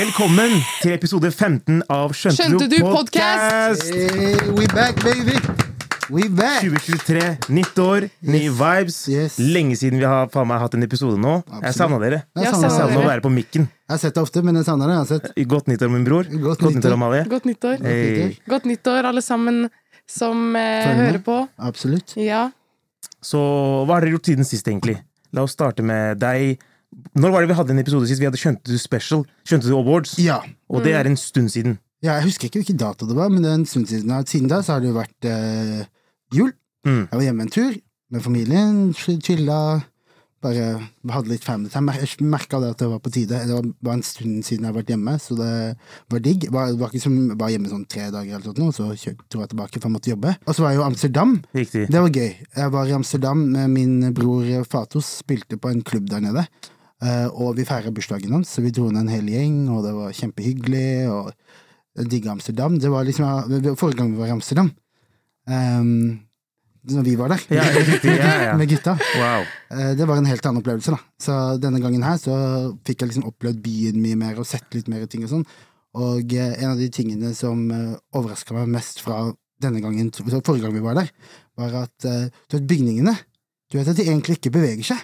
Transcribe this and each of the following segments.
Velkommen til episode 15 av Skjønte, Skjønte du podcast? Hey, we back, baby! We back! 2023, nytt år, nye vibes. Yes. Lenge siden vi har faen meg hatt en episode nå. Jeg Absolutt. savna dere. Jeg Jeg dere. å være på mikken. Jeg har sett det ofte, men jeg savner det. Jeg har sett. Godt nyttår, min bror. Godt Godt nyttår, Amalie. Godt nyttår. Hey. Godt nyttår, alle sammen som eh, hører på. Absolutt. Ja. Så hva har dere gjort siden sist, egentlig? La oss starte med deg. Når var det vi hadde en episode sist? Vi hadde Skjønte du Special? Skjønte du Awards? Ja. Og det er en stund siden. ja. Jeg husker ikke hvilken dato det var, men det er en stund siden. Siden da så har det jo vært eh, jul. Mm. Jeg var hjemme en tur med familien, chilla. Bare hadde litt family time. Jeg merka det at det var på tide. Det var en stund siden jeg har vært hjemme, så det var digg. Det var, det var ikke som var hjemme sånn tre dager eller sånt, nå, så dro jeg tilbake, for jeg måtte jobbe. Og så var jeg jo i Amsterdam. Riktig. Det var gøy. Jeg var i Amsterdam med min bror Fatos, spilte på en klubb der nede. Eh, og vi feira bursdagen hans, så vi dro ned en hel gjeng, og det var kjempehyggelig. Og digga Amsterdam. Det var liksom Forrige gang vi var i Amsterdam, um, når vi var der, Ja, riktig. Ja, ja. med gutta, Wow. eh, det var en helt annen opplevelse. da Så denne gangen her så fikk jeg liksom opplevd byen mye mer, og sett litt mer ting og sånn. Og eh, en av de tingene som overraska meg mest fra denne gangen, forrige gang vi var der, var at uh, bygningene Du vet at de egentlig ikke beveger seg.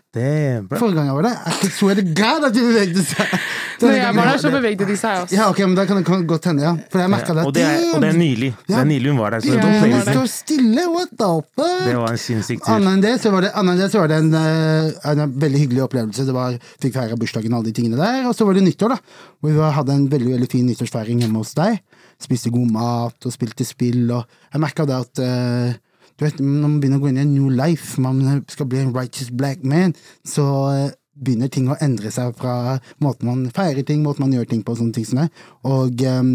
Forrige gang jeg var der, I swear to God at de bevegde seg! Når jeg var der, så det- bevegde de seg også. Ja, ok, men da kan det kan godt hende, ja. For jeg merka det. Og det er, og det er nylig. Det er nylig hun var der. Så Ja, hun står stille, what the fuck? Det var en sinnssyk tur. Annet enn det så var det, det, så var det en, eh, en veldig hyggelig opplevelse. Det var, Fikk feire bursdagen og alle de tingene der. Og så var det nyttår, da. Hvor vi hadde en veldig veldig fin nyttårsfeiring hjemme hos deg. Spiste god mat og spilte spill. Og jeg merka det at eh, du vet, Når man begynner å gå inn i en new life, man skal bli en righteous black man, så eh, begynner ting å endre seg fra måten man feirer ting, måten man gjør ting på. og sånne ting som det. Og um,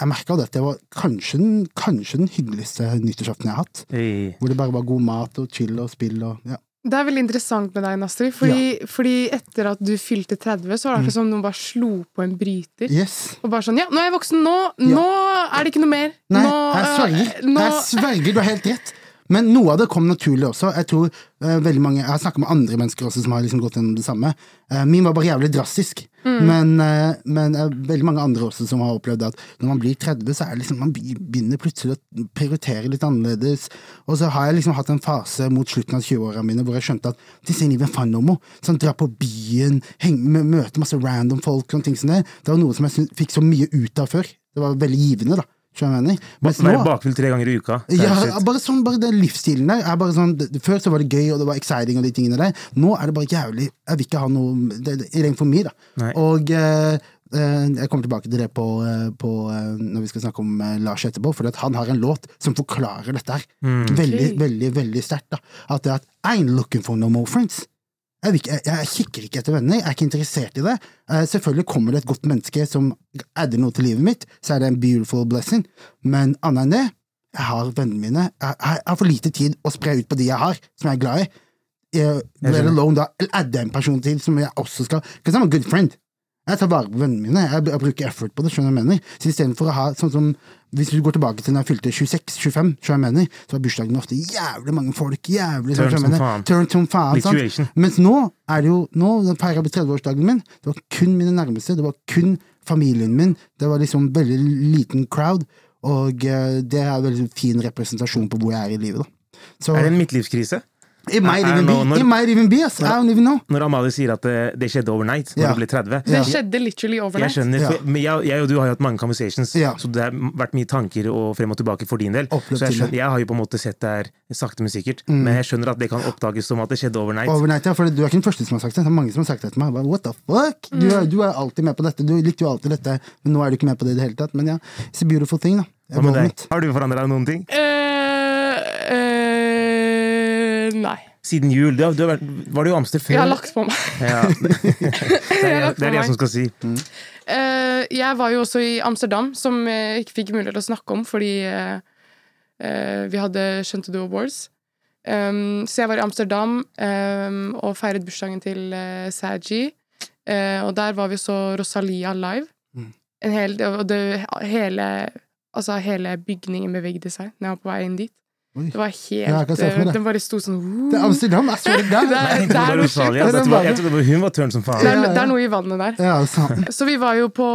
jeg merka at det var kanskje den, kanskje den hyggeligste nyttårsaften jeg har hatt. Hey. Hvor det bare var god mat og chill og spill og ja. Det er veldig interessant med deg, Nastri, fordi, fordi etter at du fylte 30, så var det akkurat som noen bare slo på en bryter. Yes. Og bare sånn Ja, nå er jeg voksen, nå, nå er det ikke noe mer. Nei, nå, jeg sverger. Uh, nå, Jeg sverger, du har helt rett. Men noe av det kom naturlig også. Jeg tror uh, veldig mange Jeg har snakka med andre mennesker også som har liksom gått gjennom det samme. Uh, min var bare jævlig drastisk. Mm. Men, uh, men veldig mange andre også som har opplevd at når man blir 30, så er det liksom man begynner plutselig å prioritere litt annerledes. Og så har jeg liksom hatt en fase mot slutten av 20-åra mine hvor jeg skjønte at disse er livet fun no more. Sånn dra på byen, heng, møte masse random folk og ting som det. Det var noe som jeg fikk så mye ut av før. Det var veldig givende, da. Skjønner jeg Være bakfull tre ganger i uka. Er ja, bare sånn, bare den livsstilen der er bare sånn, det- Før så var det gøy, og det var exciting, og de tingene der. Nå er det bare jævlig Jeg vil ikke ha noe Det, det it for mye, da. Nei. Og eh, eh, jeg kommer tilbake til det på, eh, på eh, når vi skal snakke om Lars etterpå, for at han har en låt som forklarer dette her. Veldig, okay. veldig, veldig sterkt. da At det at I'm looking for no more friends. Jeg, ikke, jeg, jeg kikker ikke etter venner, jeg er ikke interessert i det. Eh, selvfølgelig kommer det et godt menneske som adder noe til livet mitt, så er det en beautiful blessing. Men annet enn det, jeg har vennene mine. Jeg, jeg har for lite tid å spre ut på de jeg har, som jeg er glad i. Jeg, let alone da, eller adde en person til som jeg også skal Because I'm a good friend. Jeg tar vare på vennene mine. Jeg, jeg bruker effort på det. skjønner jeg mener? Så istedenfor å ha sånn som Hvis du går tilbake til da jeg fylte 26-25, skjønner jeg mener, så var bursdagen ofte jævlig mange folk. jævlig Turn som faen. Turn som faen. sant? Mens nå er det jo Nå feirer jeg 30-årsdagen min. Det var kun mine nærmeste. Det var kun familien min. Det var liksom veldig liten crowd. Og eh, det er en veldig fin representasjon på hvor jeg er i livet. da. Så Er det en midtlivskrise? It might even know, be. når- It might even be, ass. I don't even know. Når Amalie sier at det, det skjedde overnight, når Ja. du ble 30 Det skjedde literally Jeg overnight. skjønner, yeah. for, jeg, jeg og du har jo hatt mange conversations, yeah. så det har vært mye tanker og frem og tilbake for din del. Oppløp så jeg, skjønner, jeg har jo på en måte sett det her sakte, men sikkert. Men jeg skjønner at det kan oppdages som at det skjedde overnight. Overnight, ja, for Du er ikke den første som har sagt det. Det er mange som har sagt det til meg. Bare, What the fuck? Du, er, du er alltid med på dette. Du likte jo alltid dette, men nå er du ikke med på det i det hele tatt. Men ja, it's a beautiful thing, da. Hva med deg? Har du forandra noen ting? Eh, eh, nei. Siden jul. Du, har- du har vært, var du i Amster før? Jeg har lagt på meg. Ja. Det er, det er det som skal si. Uh, jeg var jo også i Amsterdam, som jeg ikke fikk mulighet til å snakke om fordi uh, vi hadde Skjønte du Awards. Um, så jeg var i Amsterdam um, og feiret bursdagen til uh, Saji. Og der var vi så Rosalia live. Mm. En hel, og det, hele, altså hele bygningen bevegde seg når jeg var på vei inn dit. Oi. Det var Ja, jeg helt det. Den bare sto sånn Det er Amsterdam, jeg så det der! Det er- Jeg det trodde er det var Jeg trodde- hun var som faen. det, er, Ja, ja. det er noe i vannet der. Ja, sant. Så vi var jo på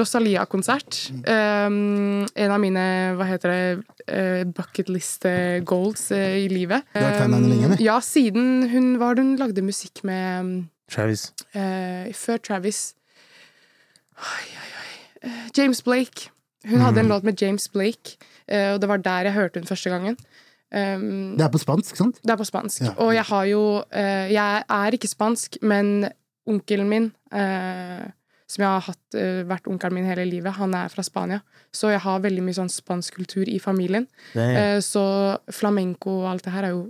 Rosalia-konsert. Um, en av mine hva heter det, uh, bucket list eh, goals uh, i livet. Du har vært fan av henne lenge, ja, siden hun var hun lagde musikk med um, Travis. Uh, Før Travis Oi, oi, oi. James Blake. Hun hadde en låt med James Blake, og det var der jeg hørte hun første gangen. Um, Det er på spansk, sant? det er på spansk. Ja. Og jeg har jo eh, Jeg er ikke spansk, men onkelen min, eh, som jeg har hatt, eh, vært onkelen min hele livet, han er fra Spania. Så jeg har veldig mye sånn spansk kultur i familien. Er, Eh, så flamenco og alt det her er jo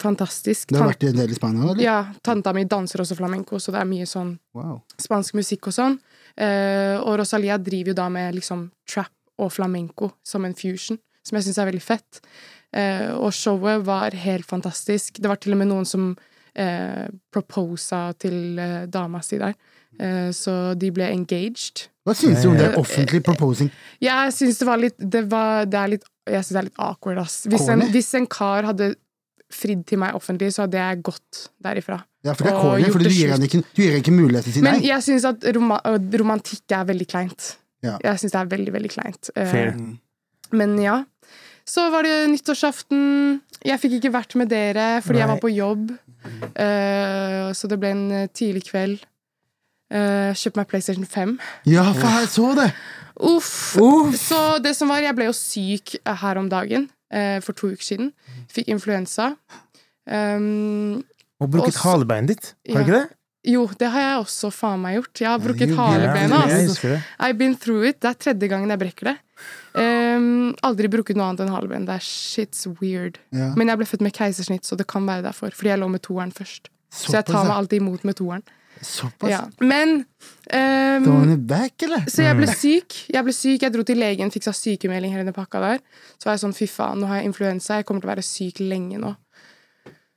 fantastisk. Du har vært en del i Spania, eller? ja, tanta mi danser også flamenco, så det er mye sånn Wow. spansk musikk og sånn. Eh, og Rosalia driver jo da med liksom trap og flamenco som en fusion, som jeg syns er veldig fett. Eh, og showet var helt fantastisk. Det var til og med noen som eh, proposa til eh, dama si der. Eh, så de ble engaged. Hva syns du om det offentlig proposing? Jeg syns det var litt Det, var, det er litt Jeg synes det er litt awkward, ass. Hvis en, hvis en kar hadde fridd til meg offentlig, så hadde jeg gått derifra. Ja, for det er corny, for du gir henne ikke, ikke mulighet til å si Men jeg syns at roma romantikk er veldig kleint. Ja. Jeg syns det er veldig, veldig kleint. Eh, Fair. Mm. Men ja. Så var det nyttårsaften. Jeg fikk ikke vært med dere fordi jeg var på jobb. Eh, så det ble en eh, tidlig kveld. Uh, Kjøpte meg PlayStation 5. Ja, for jeg så det! Uff! Uff. Så det som var, jeg ble jo syk her om dagen. eh, for to uker siden. Fikk influensa. Um, Og brukket Også- halebeinet ditt, har du Ja. ikke det? Jo, det har jeg også faen meg gjort. Jeg har brukket jo, halebenet. jeg. I've been through it. Det er tredje gangen jeg brekker det. Um, aldri brukket noe annet enn haleben. Det er shit's weird. Ja. Men jeg ble født med keisersnitt, så det kan være derfor. Fordi jeg lå med toeren først. Så jeg tar meg alltid imot med toeren. Såpass. Ja. Men um, back, eller? Så jeg ble syk. Jeg ble syk, jeg dro til legen, fiksa sykemelding hele den pakka der. Så var jeg sånn, fy faen, nå har jeg influensa, jeg kommer til å være syk lenge nå.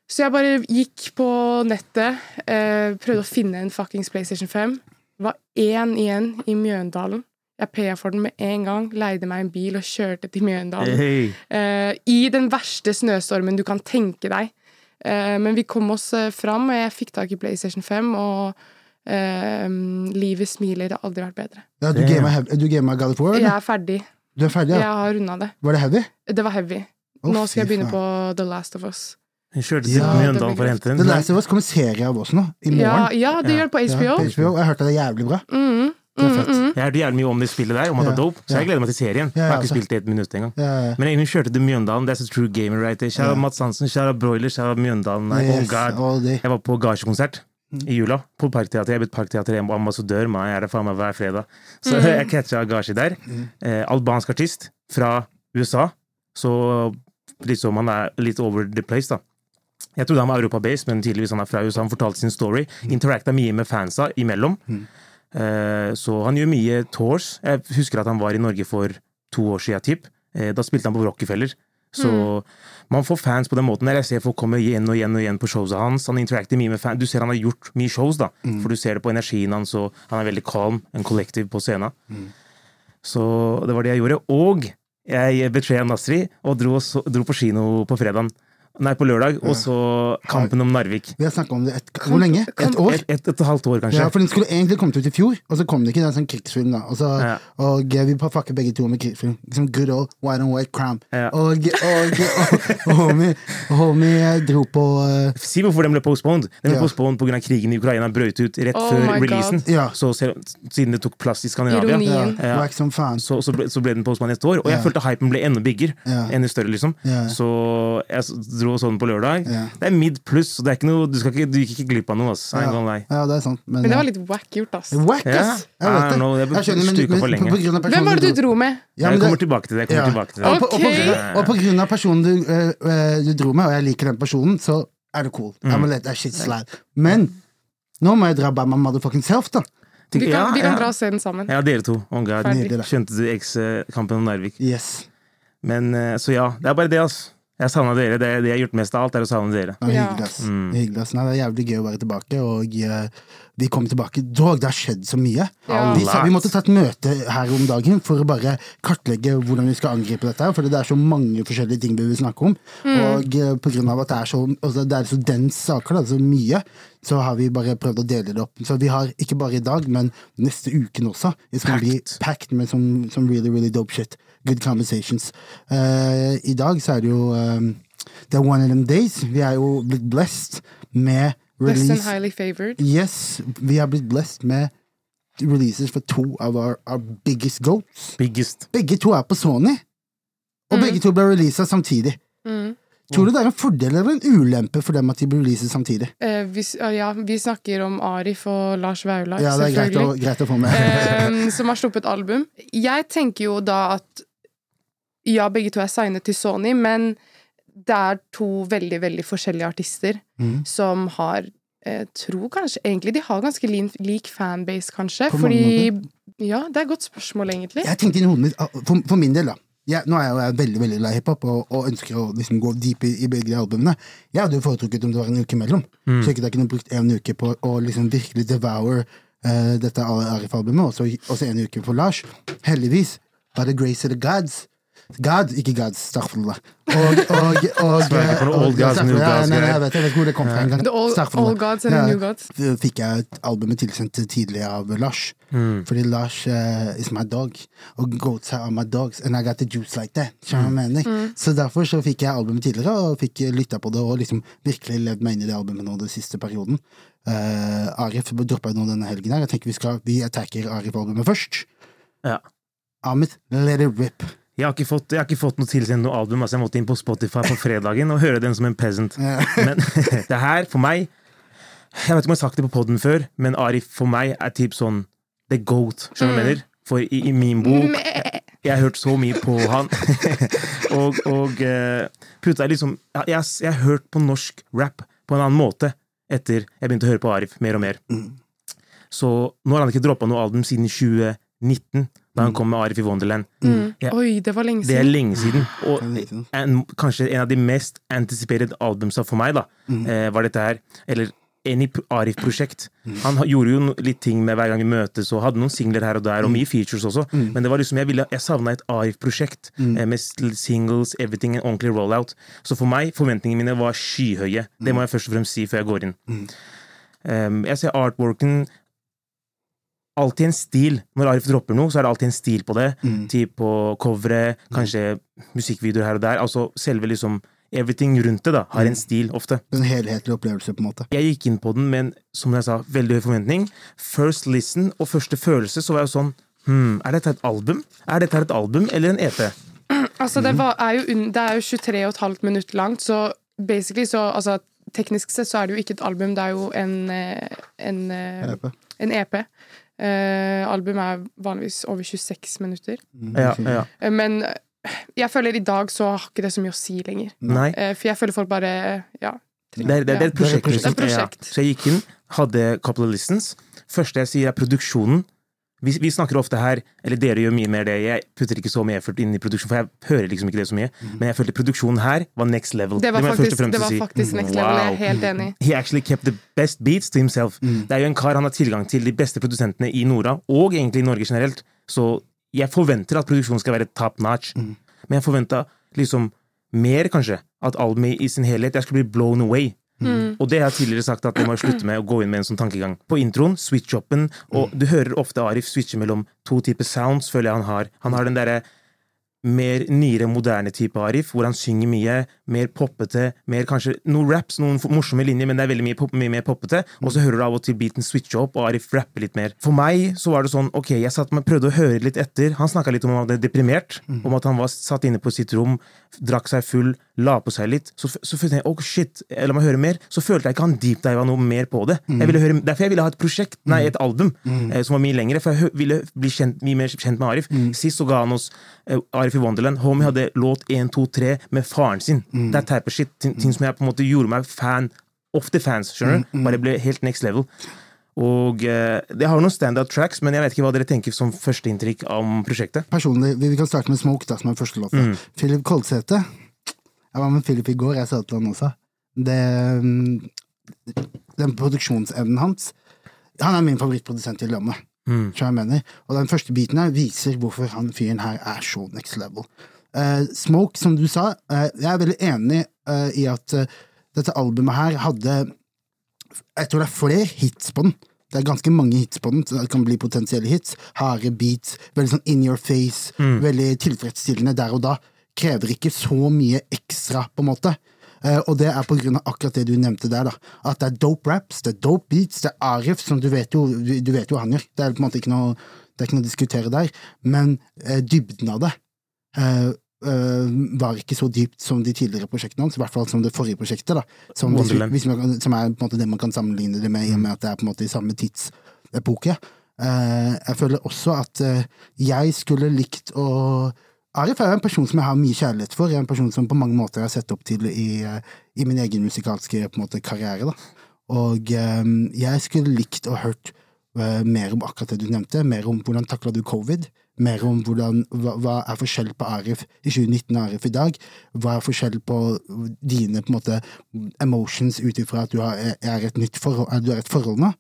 Så jeg bare gikk på nettet, eh, prøvde å finne en fuckings PlayStation 5. Det var én igjen i Mjøndalen. Jeg paya for den med en gang, leide meg en bil og kjørte til Mjøndalen. Hey. Eh, I den verste snøstormen du kan tenke deg. Eh, men vi kom oss eh, fram, og jeg fikk tak i PlayStation 5, og eh, livet smiler. Det har aldri vært bedre. Ja, du gamer du gamer God of War, Jeg er ferdig. Du er ferdig, Jeg har runda det. Var det heavy? Det var heavy. Oh, Nå skal jeg begynne faen. på The Last of Us. Hun kjørte til Ja, Mjøndalen for å hente The den. Last of Us kommer serie av oss nå, i Ja, morgen. ja, det Ja. gjør det på Ja, HBO. på HBO. Jeg har hørt det er jævlig bra. Mm, Det er mm, mm. Jeg hørte jævlig mye om det spillet der, om at det er dope, så jeg gleder meg til serien. Ja, Jeg har altså. ikke spilt det et minutt engang. Ja, Men hun kjørte til Mjøndalen, That's a true gamer right there. Kjære Ja. Mats Hansen, kjære Broiler, kjære Mjøndalen. Yes, oh god. Jeg var på gasjekonsert Mm. i jula, på Parkteatret. Jeg er blitt Parkteater-ambassadør, man. Jeg er der faen meg hver fredag. Så Mm. jeg catcha Gashi der. Mm. Eh, albansk artist fra USA. Så liksom han er litt over the place, da. Jeg trodde han var europabased, men tydeligvis han er fra USA. Han fortalte sin story. Interacta mye med fansa imellom. Mm. Eh, så han gjør mye tours. Jeg husker at han var i Norge for to år siden, typ. Eh, da spilte han på Rockefeller. Så man får fans på den måten. Jeg ser folk komme igjen og igjen og igjen på showsa hans. Han interacter mye med fans. Du ser han har gjort mye shows, da. For du ser det på energien hans, og han er veldig calm, en collective på scenen. Så det var det jeg gjorde. Og jeg betraya Nasri og dro, dro på kino på fredag. Nei, på lørdag. Og så Kampen om Narvik. Vi har snakka om det et, Hvor lenge? Et år? Et, et, et, halvt år, kanskje. Ja, for Den skulle egentlig kommet ut i fjor, og så kom det ikke. Det er sånn krigsfilm. da og, så, Ja. og eh, vi fucker begge to med krigsfilm. Liksom good old white and white cramp Ja. Og, og, og, og homie, homie eh, dro på uh... Si hvorfor den ble postponed. Den ble Ja. postponed pga. krigen i Ukraina brøt ut rett Oh før releasen. Ja. Så siden det tok plass i Skandinavia, ja, så, så, ble, så ble den postponed neste år. Og jeg følte hypen ble enda bigger. Ja. Enda større, liksom. Ja. Så jeg, dro sånn på lørdag. Ja. Det er midd pluss, så det er ikke noe, du, skal ikke, du gikk ikke glipp av noe. ass. Lie. Ja, det er sant. Men, Men det var litt wack gjort, ass. Wack, Ja! Jeg vet det. know, det Jeg skjønner, men- men- for lenge. på- på grunn av Hvem var det du dro- med? Ja, men jeg kommer tilbake til det. Ja. tilbake til Og det. på, og, på Ok. grunn av, og på grunn av personen du, øh, eh, du dro med, og jeg liker den personen, så er det cool. Mm. Let shit. Men nå må jeg dra by my motherfucking self, da. Vi kan, Ja, vi kan ja. dra og se den sammen. Ja, dere to. Oh. Skjønte du X-kampen om Narvik? Yes. Men eh, så ja, det er bare det, altså. Jeg savna dere. Det, det jeg har gjort mest av alt, er å savne dere. Det er Ja. hyggelig, ass. Mm. Hyggelig, ass. Nei, det er jævlig gøy å være tilbake, og uh, vi kom tilbake. Dog, det har skjedd så mye. Ja. Vi, sa, vi måtte ta et møte her om dagen for å bare kartlegge hvordan vi skal angripe dette. her, For det er så mange forskjellige ting vi vil snakke om. Og uh, på grunn av at det er så, altså, det er så dens saker, da, så mye, så har vi bare prøvd å dele det opp. Så vi har ikke bare i dag, men neste uken også. vi skal bli Packed. packed med some, some really, really dope shit. Good conversations. Uh, I dag så er det jo um, Det er one of them days. Vi er jo blitt blessed med Best and release highly favored. Yes, vi har blitt blessed med releases for to av our, our biggest goats. Biggest. Begge to er på Sony, og begge to ble releasa samtidig. Mm. Tror du det er en fordel eller en ulempe for dem at de blir releaset samtidig? Eh, vi, ja, vi snakker om Arif og Lars Vaular, Ja, det er greit å, greit å få med. eh, som har sluppet album. Jeg tenker jo da at ja, begge to er signet til Sony, men det er to veldig, veldig forskjellige artister mm. som har eh, tror kanskje egentlig de har ganske lin, lik fanbase, kanskje. På Fordi Ja, det er et godt spørsmål, egentlig. Jeg tenkte inn i hodet mitt, ah, for, for min del, da. Jeg, nå er jeg jo jeg er veldig veldig lei hiphop og, og ønsker å liksom gå deep i, i begge de albumene. Jeg hadde jo foretrukket om det var en uke imellom, så ikke jeg kunne brukt en uke på å liksom virkelig devour uh, dette Arif-albumet, og så en uke på Lars. Heldigvis var det Grace of the Gods. God, ikke Gods, staffel, Og, og, og, old gods, new ja, gods, nei, jeg vet, jeg vet ikke hvor det kom fra engang. The old, gods and Ja, new gods. fikk jeg et albumet tilsendt tidlig av Lars. Mm. Fordi Lars eh, is my dog, og goats are my dogs, and I got the juice like that. Skjønner du hva jeg mener? Så derfor så fikk jeg albumet tidligere, og fikk lytta på det, og liksom virkelig levd meg inn i det albumet nå den siste perioden. Uh, Arif droppa jo nå denne helgen her. Jeg tenker vi skal, vi attacker Arif-albumet først. Ja. Ahmed, let it rip. Jeg har, ikke fått, jeg har ikke fått noe tilsendt noe album. Altså jeg måtte inn på Spotify på fredagen og høre den som en peasant. Men det her, for meg Jeg vet ikke om jeg har sagt det på poden før, men Arif for meg er typ sånn the goat. Skjønner du hva jeg mener? For i, i min bok Jeg har hørt så mye på han. og og uh, putta liksom jeg, jeg, har hørt på norsk rap på en annen måte etter jeg begynte å høre på Arif mer og mer. Så nå har han ikke droppa noe album siden 2019, da han kom med Arif i Wonderland. Ja. Oi, det var lenge siden. Det er lenge siden. Og lenge en, kanskje en av de mest anticipated albumsa for meg, da, eh, var dette her. Eller Any Arif-prosjekt. Han gjorde jo litt ting med hver gang vi møtes, og hadde noen singler her og der, og mye features også. Men det var liksom, jeg, ville, jeg savna et Arif-prosjekt eh, med singles, everything, en ordentlig rollout. Så for meg, forventningene mine var skyhøye. Det må jeg først og fremst si før jeg går inn. Um, jeg ser artworken alltid en stil. Når Arif dropper noe, så er det alltid en stil på det. Typ på coveret, kanskje musikkvideoer her og der. Altså selve liksom Everything rundt det da, har en stil ofte. En helhetlig opplevelse, på en måte. Jeg gikk inn på den med en, som jeg sa, veldig høy forventning. First listen og første følelse, så var jeg sånn hmm, Er dette et album? Er dette et album eller en EP? Altså, det, var, er jo, det er jo 23,5 minutter langt, så basically så altså, Teknisk sett så er det jo ikke et album, det er jo en, en, en, eh, EP. en EP. Eh, album er vanligvis over 26 minutter. Ja, ja. Uh, men eh, jeg føler i dag så har ikke det så mye å si lenger. Nei. Eh, for jeg føler folk bare Ja. Det er, det, er- det er et prosjekt. Det er et prosjekt. Så jeg gikk inn, hadde couple of listens. Første jeg sier, er produksjonen. Vi, vi snakker ofte her, eller dere gjør mye mer det, jeg putter ikke så mye effort inn i produksjon, for jeg hører liksom ikke det så mye, men jeg følte produksjonen her var next level. Det var og faktisk, det var si. faktisk next level. Jeg er helt enig. He actually kept the best beats to himself. Det er jo en kar han har tilgang til de beste produsentene i Nora, og egentlig i Norge generelt. Så jeg forventer at produksjonen skal være top notch. Men jeg forventa liksom mer, kanskje. At albumet i sin helhet Jeg skulle bli blown away. Og det har jeg tidligere sagt at jeg må slutte med å gå inn med en sånn tankegang. På introen, switch-upen, og du hører ofte Arif switche mellom to typer sounds, føler jeg han har. Han har den derre mer nyere, moderne type Arif, hvor han synger mye, mer poppete, mer kanskje noen raps, noen morsomme linjer, men det er veldig mye, pop, mye mer poppete, og så hører du av og til beaten switche opp, og Arif rapper litt mer. For meg så var det sånn, ok, jeg satt prøvde å høre litt etter, han snakka litt om at han var deprimert, om at han var satt inne på sitt rom, drakk seg full, la på seg litt. Så, så følte jeg oh shit, la meg høre mer. Så følte jeg ikke han deep diva noe mer på det. Jeg ville høre, derfor jeg ville ha et prosjekt, nei, et album eh, som var mye lengre. For jeg ville bli kjent, mye mer kjent med Arif. Sist så ga han oss eh, Arif i Wonderland. Homie hadde låt 1, 2, 3 med faren sin. Det er type shit. Ting, ting som jeg på en måte gjorde meg fan of the fans. skjønner du? Bare ble helt next level. Og eh, Det har noen standout tracks, men jeg vet ikke hva dere tenker som førsteinntrykk om prosjektet. Personlig, vi kan starte med Smoke, da, som er første låta. Mm. Philip Kolsæte. Jeg var med Philip i går, jeg sa til han også. Det, den produksjonsevnen hans Han er min favorittprodusent i landet. Mm. jeg mener. Og den første biten her viser hvorfor han fyren her er så next level. Uh, Smoke, som du sa, uh, jeg er veldig enig uh, i at dette albumet her hadde Jeg tror det er flere hits på den. Det er ganske mange hits på den. så Det kan bli potensielle hits. Harde beats, veldig sånn in your face, veldig tilfredsstillende der og da. Krever ikke så mye ekstra, på en måte. Uh, og det er på grunn av akkurat det du nevnte der, da. At det er dope raps, det er dope beats, det er Arif, som du vet jo, du vet jo han gjør. Det er på en måte ikke noe, det er ikke noe å diskutere der. Men uh, dybden av det eh, var ikke så dypt som de tidligere prosjektene hans, i hvert fall som det forrige prosjektet. da. Som, hvis, hvis man, som er det man kan sammenligne det med, i og med at det er på en måte i samme tidsepoke. Eh, jeg føler også at eh, jeg skulle likt å Arif er en person som jeg har mye kjærlighet for. Jeg er en person som på mange måter jeg har sett opp til i, eh, i min egen musikalske måte, karriere. Da. Og eh, jeg skulle likt å hørt eh, mer om akkurat det du nevnte. Mer om hvordan takla du covid. Mer om hvordan, hva, hva er forskjell på Arif i 2019 og Arif i dag. Hva er forskjell på dine på en måte, emotions ut ifra at du har, er, et nytt forhold, du er et forhold nå,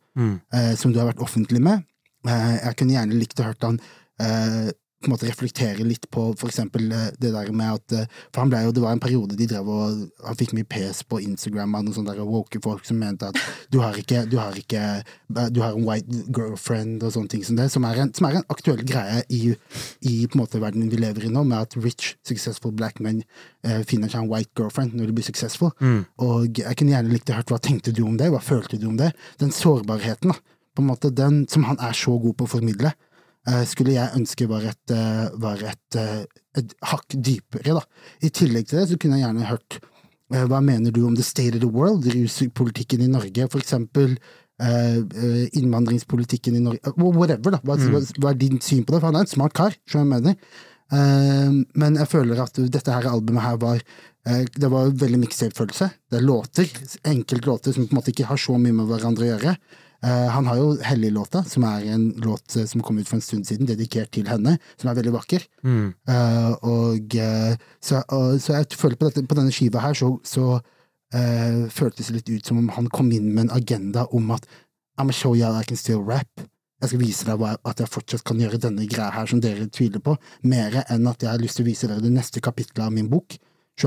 eh, som du har vært offentlig med. Eh, jeg kunne gjerne likt å hørt han eh, på en måte reflektere litt på for eksempel eh, det der med at eh, For han ble jo, det var en periode de drev og Han fikk mye pes på Instagram av noen sånne der woke folk som mente at du har ikke Du har ikke eh, Du har en white girlfriend og sånne ting som det, som er en, som er en aktuell greie i, i på en måte verdenen vi lever i nå, med at rich, successful black men eh, finner seg en white girlfriend når de blir successful. Og jeg kunne gjerne likt å høre hva tenkte du om det, hva følte du om det? Den sårbarheten, da. På en måte, den som han er så god på å formidle skulle jeg ønske var et, eh, var et, eh, et hakk dypere. Da. I tillegg til det så kunne jeg gjerne hørt eh, hva mener du om the state of the world, ruspolitikken i Norge, for eksempel eh, eh, innvandringspolitikken i Norge, eh, whatever, da. Hva, hva, hva er din syn på det? For han er en smart kar, som jeg mener. Eh, men jeg føler at dette her albumet her var eh, det var veldig mixtape-følelse. Det er låter, enkeltlåter som på en måte ikke har så mye med hverandre å gjøre. Eh, han har jo Hellig-låta, som er en låt eh, som kom ut for en stund siden, dedikert til henne, som er veldig vakker. Eh, og, eh, så, og, så jeg føler på, dette, på denne skiva her, så, så uh, føltes det litt ut som om han kom inn med en agenda om at I'm a show you I can still rap. Jeg skal vise deg at jeg fortsatt kan gjøre denne greia her som dere tviler på, mer enn at jeg har lyst til å vise dere det neste kapittelet av min bok.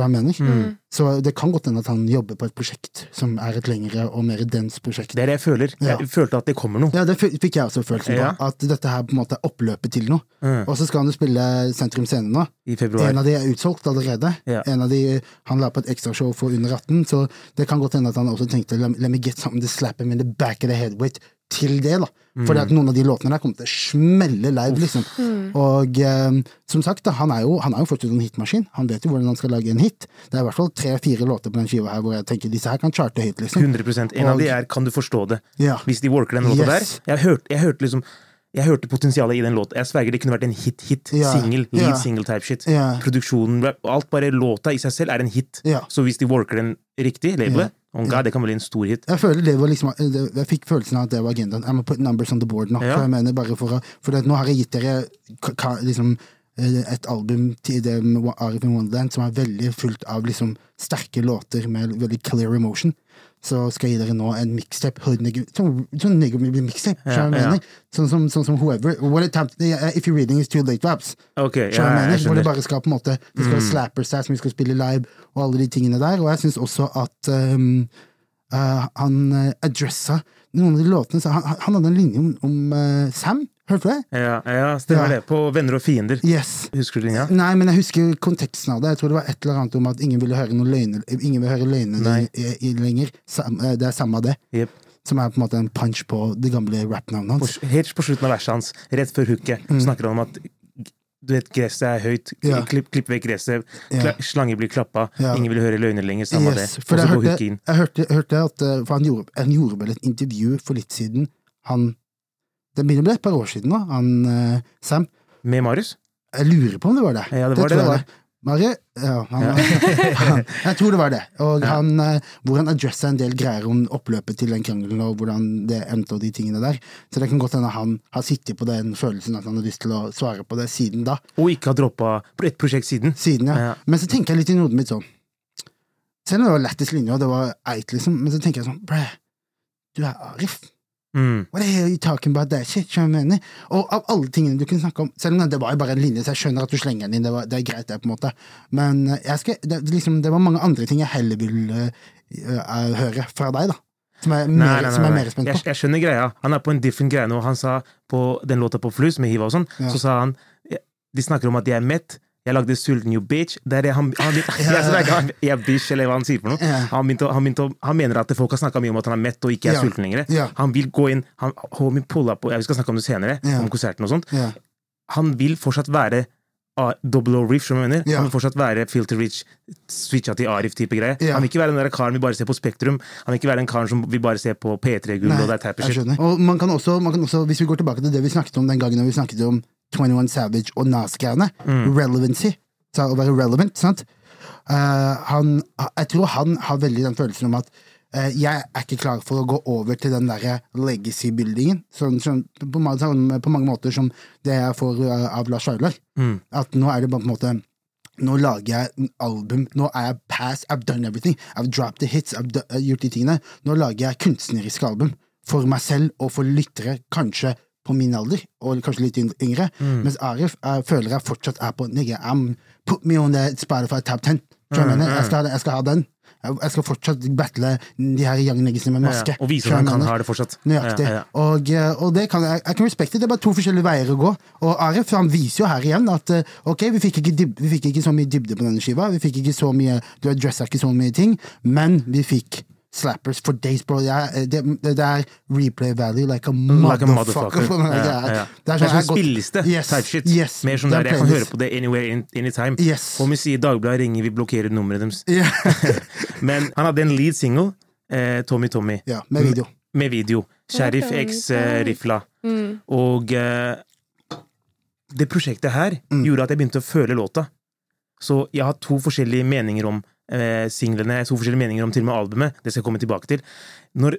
Jeg mener? Så det kan godt hende at han jobber på et prosjekt som er et lengre og mer dense prosjekt. Det er det jeg føler. Ja. Jeg følte at det kommer noe. Ja, det fikk jeg også følelsen på. Ja. At dette her på en måte er oppløpet til noe. Mm. Og så skal han jo spille Sentrum Scene nå. I februar. En av de er utsolgt allerede. Ja. En av de, Han la på et ekstrashow for under 18, så det kan godt hende at han også tenkte let me get something to slap him in the back of the head with til det, da. Fordi at noen av de låtene der kommer til å smelle live, liksom. Og eh, som sagt, da, han er jo, han er jo fortsatt en hitmaskin. Han vet jo hvordan han skal lage en hit. Det er i hvert fall tre-fire låter på den skiva her hvor jeg tenker disse her kan charte høyt, liksom. 100%. En av de er 'Kan du forstå det'? Ja. Hvis de worker den låta Yes. der. Jeg hørte, jeg hørte liksom jeg hørte potensialet i den låta. Jeg sverger det kunne vært en hit-hit. Ja. Single, lead Ja. single type shit. Ja. Produksjonen, alt bare låta i seg selv er en hit. Ja. Så hvis de worker den riktig, labelet, Ja. oh God, det kan bli en stor hit. Jeg føler det var liksom Jeg fikk følelsen av at det var agendaen. I'm gonna put numbers on the board nå. Ja. For jeg mener bare for For det, nå har jeg gitt dere liksom eh, et album til Arif in Wonderland som er veldig fullt av liksom sterke låter med veldig clear emotion. Så skal jeg gi dere nå en mixtape. Sånn sånn mixtape. Ja, ja. Sånn som, sånn som whoever. Time, if you're reading is too late raps. Okay, ja, jeg mener? Hvor det bare skal på en måte Vi skal være slapper stats som vi skal spille live, og alle de tingene der. Og jeg syns også at um, uh, han uh, adressa noen av de låtene. Så han, han hadde en linje om, om uh, Sam. Hørte du det? Ja, ja, stemmer Ja. det. På Venner og fiender. Yes. Husker du linja? Nei, men jeg husker konteksten av det. Jeg tror det var et eller annet om at ingen ville høre noen løgner Ingen vil høre løgnene lenger. Eh, det er samme det. Yep. Som er på en måte en punch på det gamle rap-navnet hans. helt på slutten av verset hans, rett før hooket, Mm. snakker han om at du vet, gresset er høyt, Ja. klipp, klipp vekk gresset, Ja. slanger blir klappa, Ja. ingen vil høre løgner lenger, samme Yes, det. Og så går hørte, inn. jeg hørte, hørte at eh, han gjorde, han gjorde vel et intervju for litt siden. Han Det begynner å bli et par år siden nå, han eh, Sam. Med Marius? Jeg lurer på om det var det. Ja, det var det det var. Mari? Ja, han, han, jeg tror det var det. Og han, eh, hvor han adressa en del greier om oppløpet til den krangelen, og hvordan det endte og de tingene der. Så det kan godt hende han har sittet på den følelsen at han har lyst til å svare på det siden da. Og ikke har droppa et prosjekt siden. Siden, ja. Ja. Men så tenker jeg litt i hodet mitt sånn Selv om det var lættis linje, og det var eit, liksom, men så tenker jeg sånn Bræ, du er Arif. Mm. What the hell are you talking about that shit? Jeg mener? Og av alle tingene du kunne snakke om Selv om det var jo bare en linje, så jeg skjønner at du slenger den inn, det, var, det er greit, det, på en måte. Men eh, jeg skal, det, liksom, det var mange andre ting jeg heller ville uh, høre fra deg, da. Som jeg er mer, nei, nei, som jeg er mer spent på. jeg skjønner greia. Han er på en different greie nå. Han sa på den låta på Flus med Hiva og sånn, Ja. så sa han De snakker om at jeg er mett. Jeg lagde Sulten You Bitch. Det er det han, han, jeg, bitch, eller hva han sier for noe. Han, begynte, han, begynte, han mener at folk har snakka mye om at han er mett og ikke er sulten lenger. Han vil gå inn han, Homie pulla på, Vi skal snakke om det senere, om konserten og sånt. Han vil fortsatt være A- Double O Riff, som jeg mener. Han vil fortsatt være Filter Rich, switcha til Arif-type greie. Han vil ikke være den der karen vi bare ser på Spektrum. Han vil ikke være den karen som vi bare ser på P3-gull og det er type shit. Og man kan, også, man kan også, hvis vi går tilbake til det vi snakket om den gangen vi snakket om 21 Savage og Nas-greiene, Mm. relevancy, så å være relevant, sant? Uh, han, jeg tror han har veldig den følelsen om at uh, jeg er ikke klar for å gå over til den derre legacy-buildingen, sånn, sånn, på, sånn, på mange måter som det jeg får uh, av Lars Vaular. Mm. At nå er det bare på en måte nå lager jeg en album, nå er jeg past, I've done everything. I've dropped the hits, I've gjort de tingene. Nå lager jeg kunstneriske album for meg selv og for lyttere, kanskje på min alder, og kanskje litt yngre, yngre. Mens Arif jeg føler jeg fortsatt er på nigga, I'm, Put me on the Spotify top 10. Skjønner mm, hva jeg? Jeg skal, ha jeg skal ha den. Jeg jeg skal fortsatt battle de her young niggasene med maske. Ja, og vise at han jeg kan ha det fortsatt. Nøyaktig. Ja, ja. Og, eh, og det kan jeg, jeg kan respekte. Det er bare to forskjellige veier å gå. Og Arif han viser jo her igjen at eh, ok, vi fikk ikke, dyb, vi fikk ikke så mye dybde på denne skiva. Vi fikk ikke så mye Du adressa ikke så mye ting, men vi fikk slappers for days, bro. Det er, det, det er replay value like a Like a motherfucker. motherfucker. for meg. Ja, Det er- sånn sånn spilleliste Yes, type shit. yes, Mer sånn er der jeg kan høre på det anywhere, anytime. Yes. Om vi sier Dagbladet ringer, vi blokkerer nummeret deres. Ja, Men han hadde en lead single, eh, Tommy Tommy, ja, med video. med video. Sheriff X eh, Rifla. Mm. Og eh, det prosjektet her Mm. gjorde at jeg begynte å føle låta. Så jeg har to forskjellige meninger om eh, singlene, to forskjellige meninger om til og med albumet. Det skal jeg komme tilbake til. Når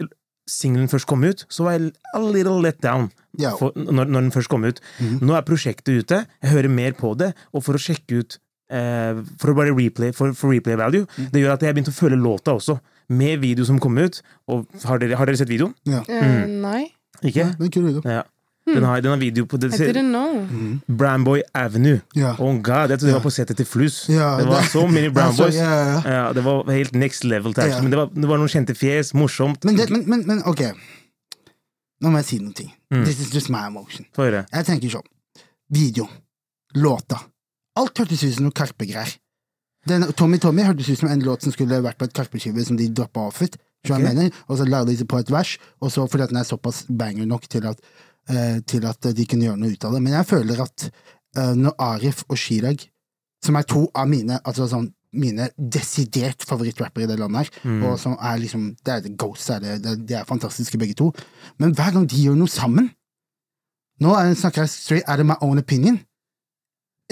singelen først kom ut, så var jeg a little let down. Ja. For, når, når den først kom ut. Mm. Nå er prosjektet ute, jeg hører mer på det, og for å sjekke ut eh, For å bare replay, for, for replay value, Mm. det gjør at jeg begynte å føle låta også. Med video som kom ut. Og har dere, har dere sett videoen? Ja. Eh, nei. Ikke? Det er en kul video. Ja. Den har, den har video på det, I didn't know. Bramboy Avenue. Yeah. Oh god, jeg trodde det var på setet til Flus. Yeah, det var det- så many Bramboys. Yeah, yeah. ja, det var helt next level. Men det var, det var noen kjente fjes, morsomt. Men, det, men, men, men ok, nå må jeg si noe. Mm. This is just my emotion. Jeg tenker sånn, video, låta, alt hørtes ut som noe Karpe-greier. Tommy Tommy hørtes ut som en låt som skulle vært på et Karpe-skive som de droppa off ut. mener? og så la de seg på et vers, og så fordi at den er såpass banger nok til at, til at de kunne gjøre noe ut av det. Men jeg føler at eh, når Arif og Chirag, som er to av mine, altså sånn, mine desidert favorittrappere i det landet her, Mm. og som er liksom, det er Ghost, det er, det, det, de er fantastiske begge to, men hver gang de gjør noe sammen, nå er- snakker jeg straight out of my own opinion.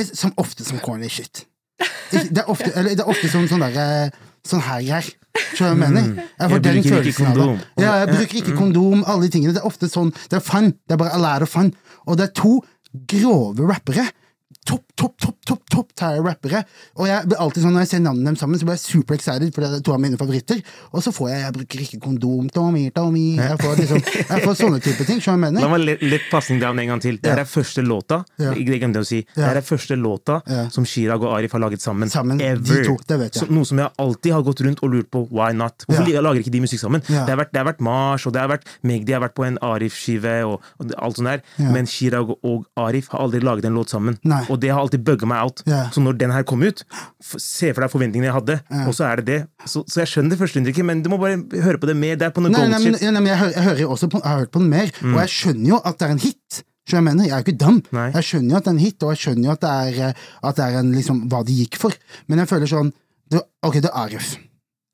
Som ofte som corny shit. Det er ofte, eller det er ofte sånn, sånn der, Sånn her greier. Skjønner du hva jeg mener? Jeg får den følelsen av det. Ja, jeg bruker ikke kondom, alle de tingene. Det er ofte sånn, det er fun. Det er bare a lot of fun. Og det er to grove rappere. Topp, topp, topp, topp, topp tier rappere. Og jeg blir alltid sånn, når jeg ser navnene dem sammen, så blir jeg super excited, for det er to av mine favoritter. Og så får jeg Jeg bruker ikke kondom, Tommy, Tommy Jeg får liksom, jeg får sånne type ting. Skjønner jeg mener. La meg lett, lett passing down en gang til. Det er Ja. første låta Ja. Det glemte jeg å si. Det Ja. Det er første låta Ja. som Chirag og Arif har laget sammen. Sammen, Ever. to, det vet. Så, noe som jeg alltid har gått rundt og lurt på. Why not? Hvorfor lager ikke de musikk sammen? Det, har vært, det har vært Mars, og det har vært Magdi har vært på en Arif-skive, og, og alt sånt der. Men Chirag og Arif har aldri laget en låt sammen. Nei. Og det har alltid bugga meg out. Yeah. Så når den her kom ut, se for deg forventningene jeg hadde, yeah. og så er det det. Så, så jeg skjønner det første inntrykket, men du må bare høre på det mer. Det er på noe Nei, nei, men, nei, men jeg, hører, jeg hører jo også på, jeg har hørt på den mer, Mm. og jeg skjønner jo at det er en hit. Så jeg mener? Jeg er jo ikke dum. Nei. Jeg skjønner jo at det er en hit, og jeg skjønner jo at det er, eh, at det er en, liksom, hva de gikk for. Men jeg føler sånn det, Ok, det er røff.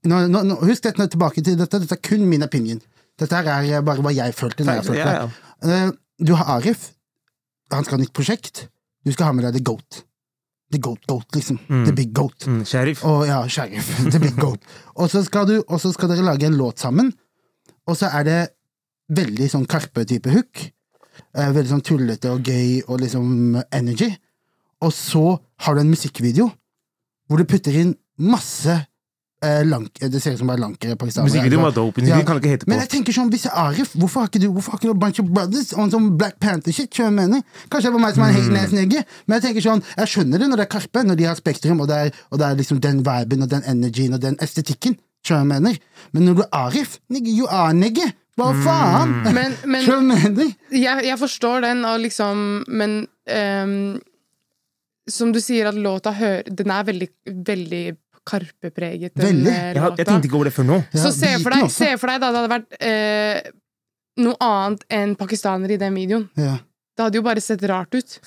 Nå, nå, nå, husk dette nå tilbake til dette. Dette er kun min opinion. Dette her er bare hva jeg følte. Når jeg følte. Eh, Du har Arif. Han skal ha nytt prosjekt. Du skal ha med deg The Goat. The Goat, Goat, liksom. The Big Goat. Mm, sheriff. Og ja, Sheriff. The Big Goat. Og så skal, du, og så skal dere lage en låt sammen, og så er det veldig sånn Karpe-type hook. Eh, veldig sånn tullete og gøy og liksom energy. Og så har du en musikkvideo hvor du putter inn masse eh, lank, Det ser ut som bare lankere pakistanere. Musikkvideoen var dope. Musikkvideoen kan ikke hete på. Men jeg tenker sånn, hvis jeg er Arif, hvorfor har ikke du Hvorfor har ikke du Bunch of Brothers og en sånn Black Panther-shit? Kanskje det var meg som er en Mm. helt nesnegge, men jeg tenker sånn, jeg skjønner det når det er Karpe, når de har Spektrum, og det er, og det er liksom den viben og den energien og den estetikken. Jeg mener? Men når du er Arif, nigga, you are nigga. Hva Mm. faen? Men, men mener? jeg, jeg forstår den, og liksom Men um, som du sier, at låta hører Den er veldig, veldig Karpe-preget, Veldig. Jeg, jeg tenkte ikke over det før nå. Ja, Så se for, deg, se for deg da det hadde vært eh, noe annet enn pakistanere i den videoen. Ja. Det hadde jo bare sett rart ut.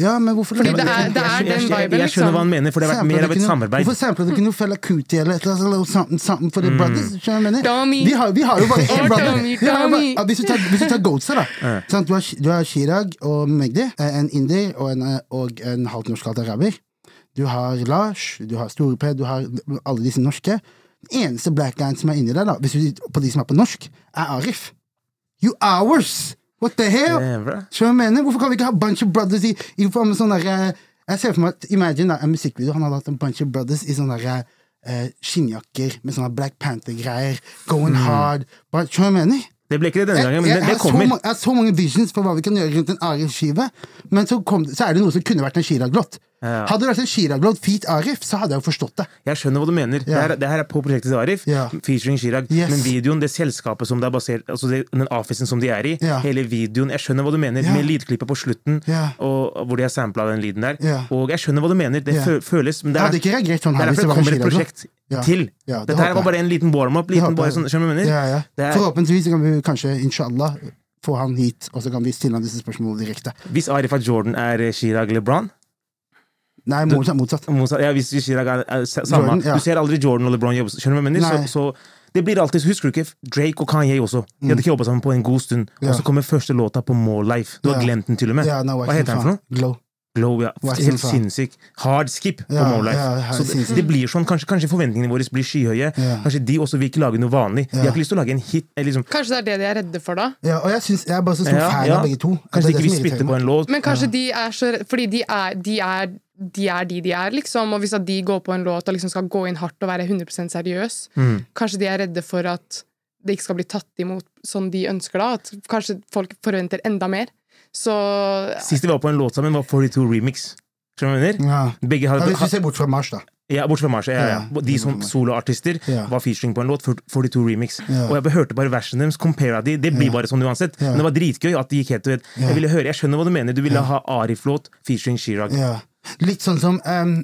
ja, men hvorfor Fordi det er- det er den viben, Jeg skjønner liksom. hva han mener, for det har vært mer av et samarbeid. Hvorfor sampla du ikke noe Fella Cootie eller et eller annet eller something, something for the brothers? Skjønner du hva jeg mener? Dummy. Vi har, vi har jo bare én brother. dummy, Vi har jo bare, hvis, du tar, hvis tar Goatsa, da. Sant? Du, har, du Chirag og Magdi, eh, en indier og en, eh, og en halvt norsk araber. Du har Lars, du har Store-P, du har alle disse norske. Den eneste black guyen som er inni der, da, hvis du, på de som er på norsk, er Arif. You ours! What the hell? Skjønner du jeg mener? Hvorfor kan vi ikke ha Bunch of Brothers i, i sånn derre Jeg ser for meg at Imagine da, en musikkvideo. Han hadde hatt en Bunch of Brothers i sånne derre uh, skinnjakker med sånne Black Panther-greier. Going hard. Bare, skjønner du hva jeg mener? Det ble ikke det denne Jeg, gangen, men jeg, det, det kommer. jeg har så mange visions for hva vi kan gjøre rundt en Arif-skive, men så, kom, så er det noe som kunne vært en Chirag-låt. Ja. Hadde det vært en Chirag-låt feat Arif, så hadde jeg jo forstått det. Jeg skjønner hva du mener. Det, her, det her er på prosjektet til Arif, Ja. featuring Chirag. Yes. Men videoen, det selskapet som det er basert Altså det, den officen som de er i, Ja. hele videoen Jeg skjønner hva du mener, Ja. med lydklippet på slutten, Ja. og, hvor de har sampla den lyden der. Ja. Og jeg skjønner hva du mener, det Ja. føles Men det Jeg er, hadde ikke reagert sånn her er hvis det var en Chirag-låt. prosjekt Ja. til. Ja, det Dette her var bare en liten warm-up. Liten bare sånn, skjønner du mener? Ja, ja. Er- Forhåpentligvis kan vi kanskje, inshallah, få han hit, og så kan vi stille han disse spørsmålene direkte. Hvis Arif Jordan er Chirag LeBron Nei, motsatt. motsatt. motsatt, ja, Hvis hvis Chirag er, er samme Jordan, ja. Du ser aldri Jordan og LeBron jobbe Skjønner du hva jeg mener? Så, så det blir alltid, Husker du ikke Drake og Kanye også? De hadde ikke jobba sammen på en god stund. Mm. Ja. Og så kommer første låta på More Life. Du har glemt den til og med. Ja, no, Hva heter den for noe? Glow. Glow, ja. Western Helt Fan. sinnssyk. Hard skip på Ja, More Life. ja, så det, det blir sånn, kanskje, kanskje forventningene våre blir skyhøye. Ja. Kanskje de også vil ikke lage noe vanlig. De har ikke lyst til å lage en hit. Liksom, Kanskje det er det de er redde for, da? Ja, og jeg, synes, jeg er bare så stor Ja, fan ja. av begge to. Kanskje de ikke vil spytte på en låt. Men kanskje de er så redde Fordi de er, de er de er de de er, liksom. Og hvis at de går på en låt og liksom skal gå inn hardt og være 100 seriøs, Mm. kanskje de er redde for at det ikke skal bli tatt imot sånn de ønsker da. At kanskje folk forventer enda mer. Så Sist de var på en låt sammen, var 42 Remix. Skjønner du hva jeg mener? Ja. Ja, hvis vi ser bort fra Mars, da. Ja, bortsett fra Mars. Ja, ja. De som soloartister Ja. var featuring på en låt, 42 Remix. Ja. Og jeg hørte bare versene deres, compare de. Det blir Ja. bare sånn uansett. Ja. Men det var dritgøy at de gikk helt. Ja. Jeg ville høre, jeg skjønner hva du mener. Du ville ha Arif-låt featuring Chirag. Litt sånn som um,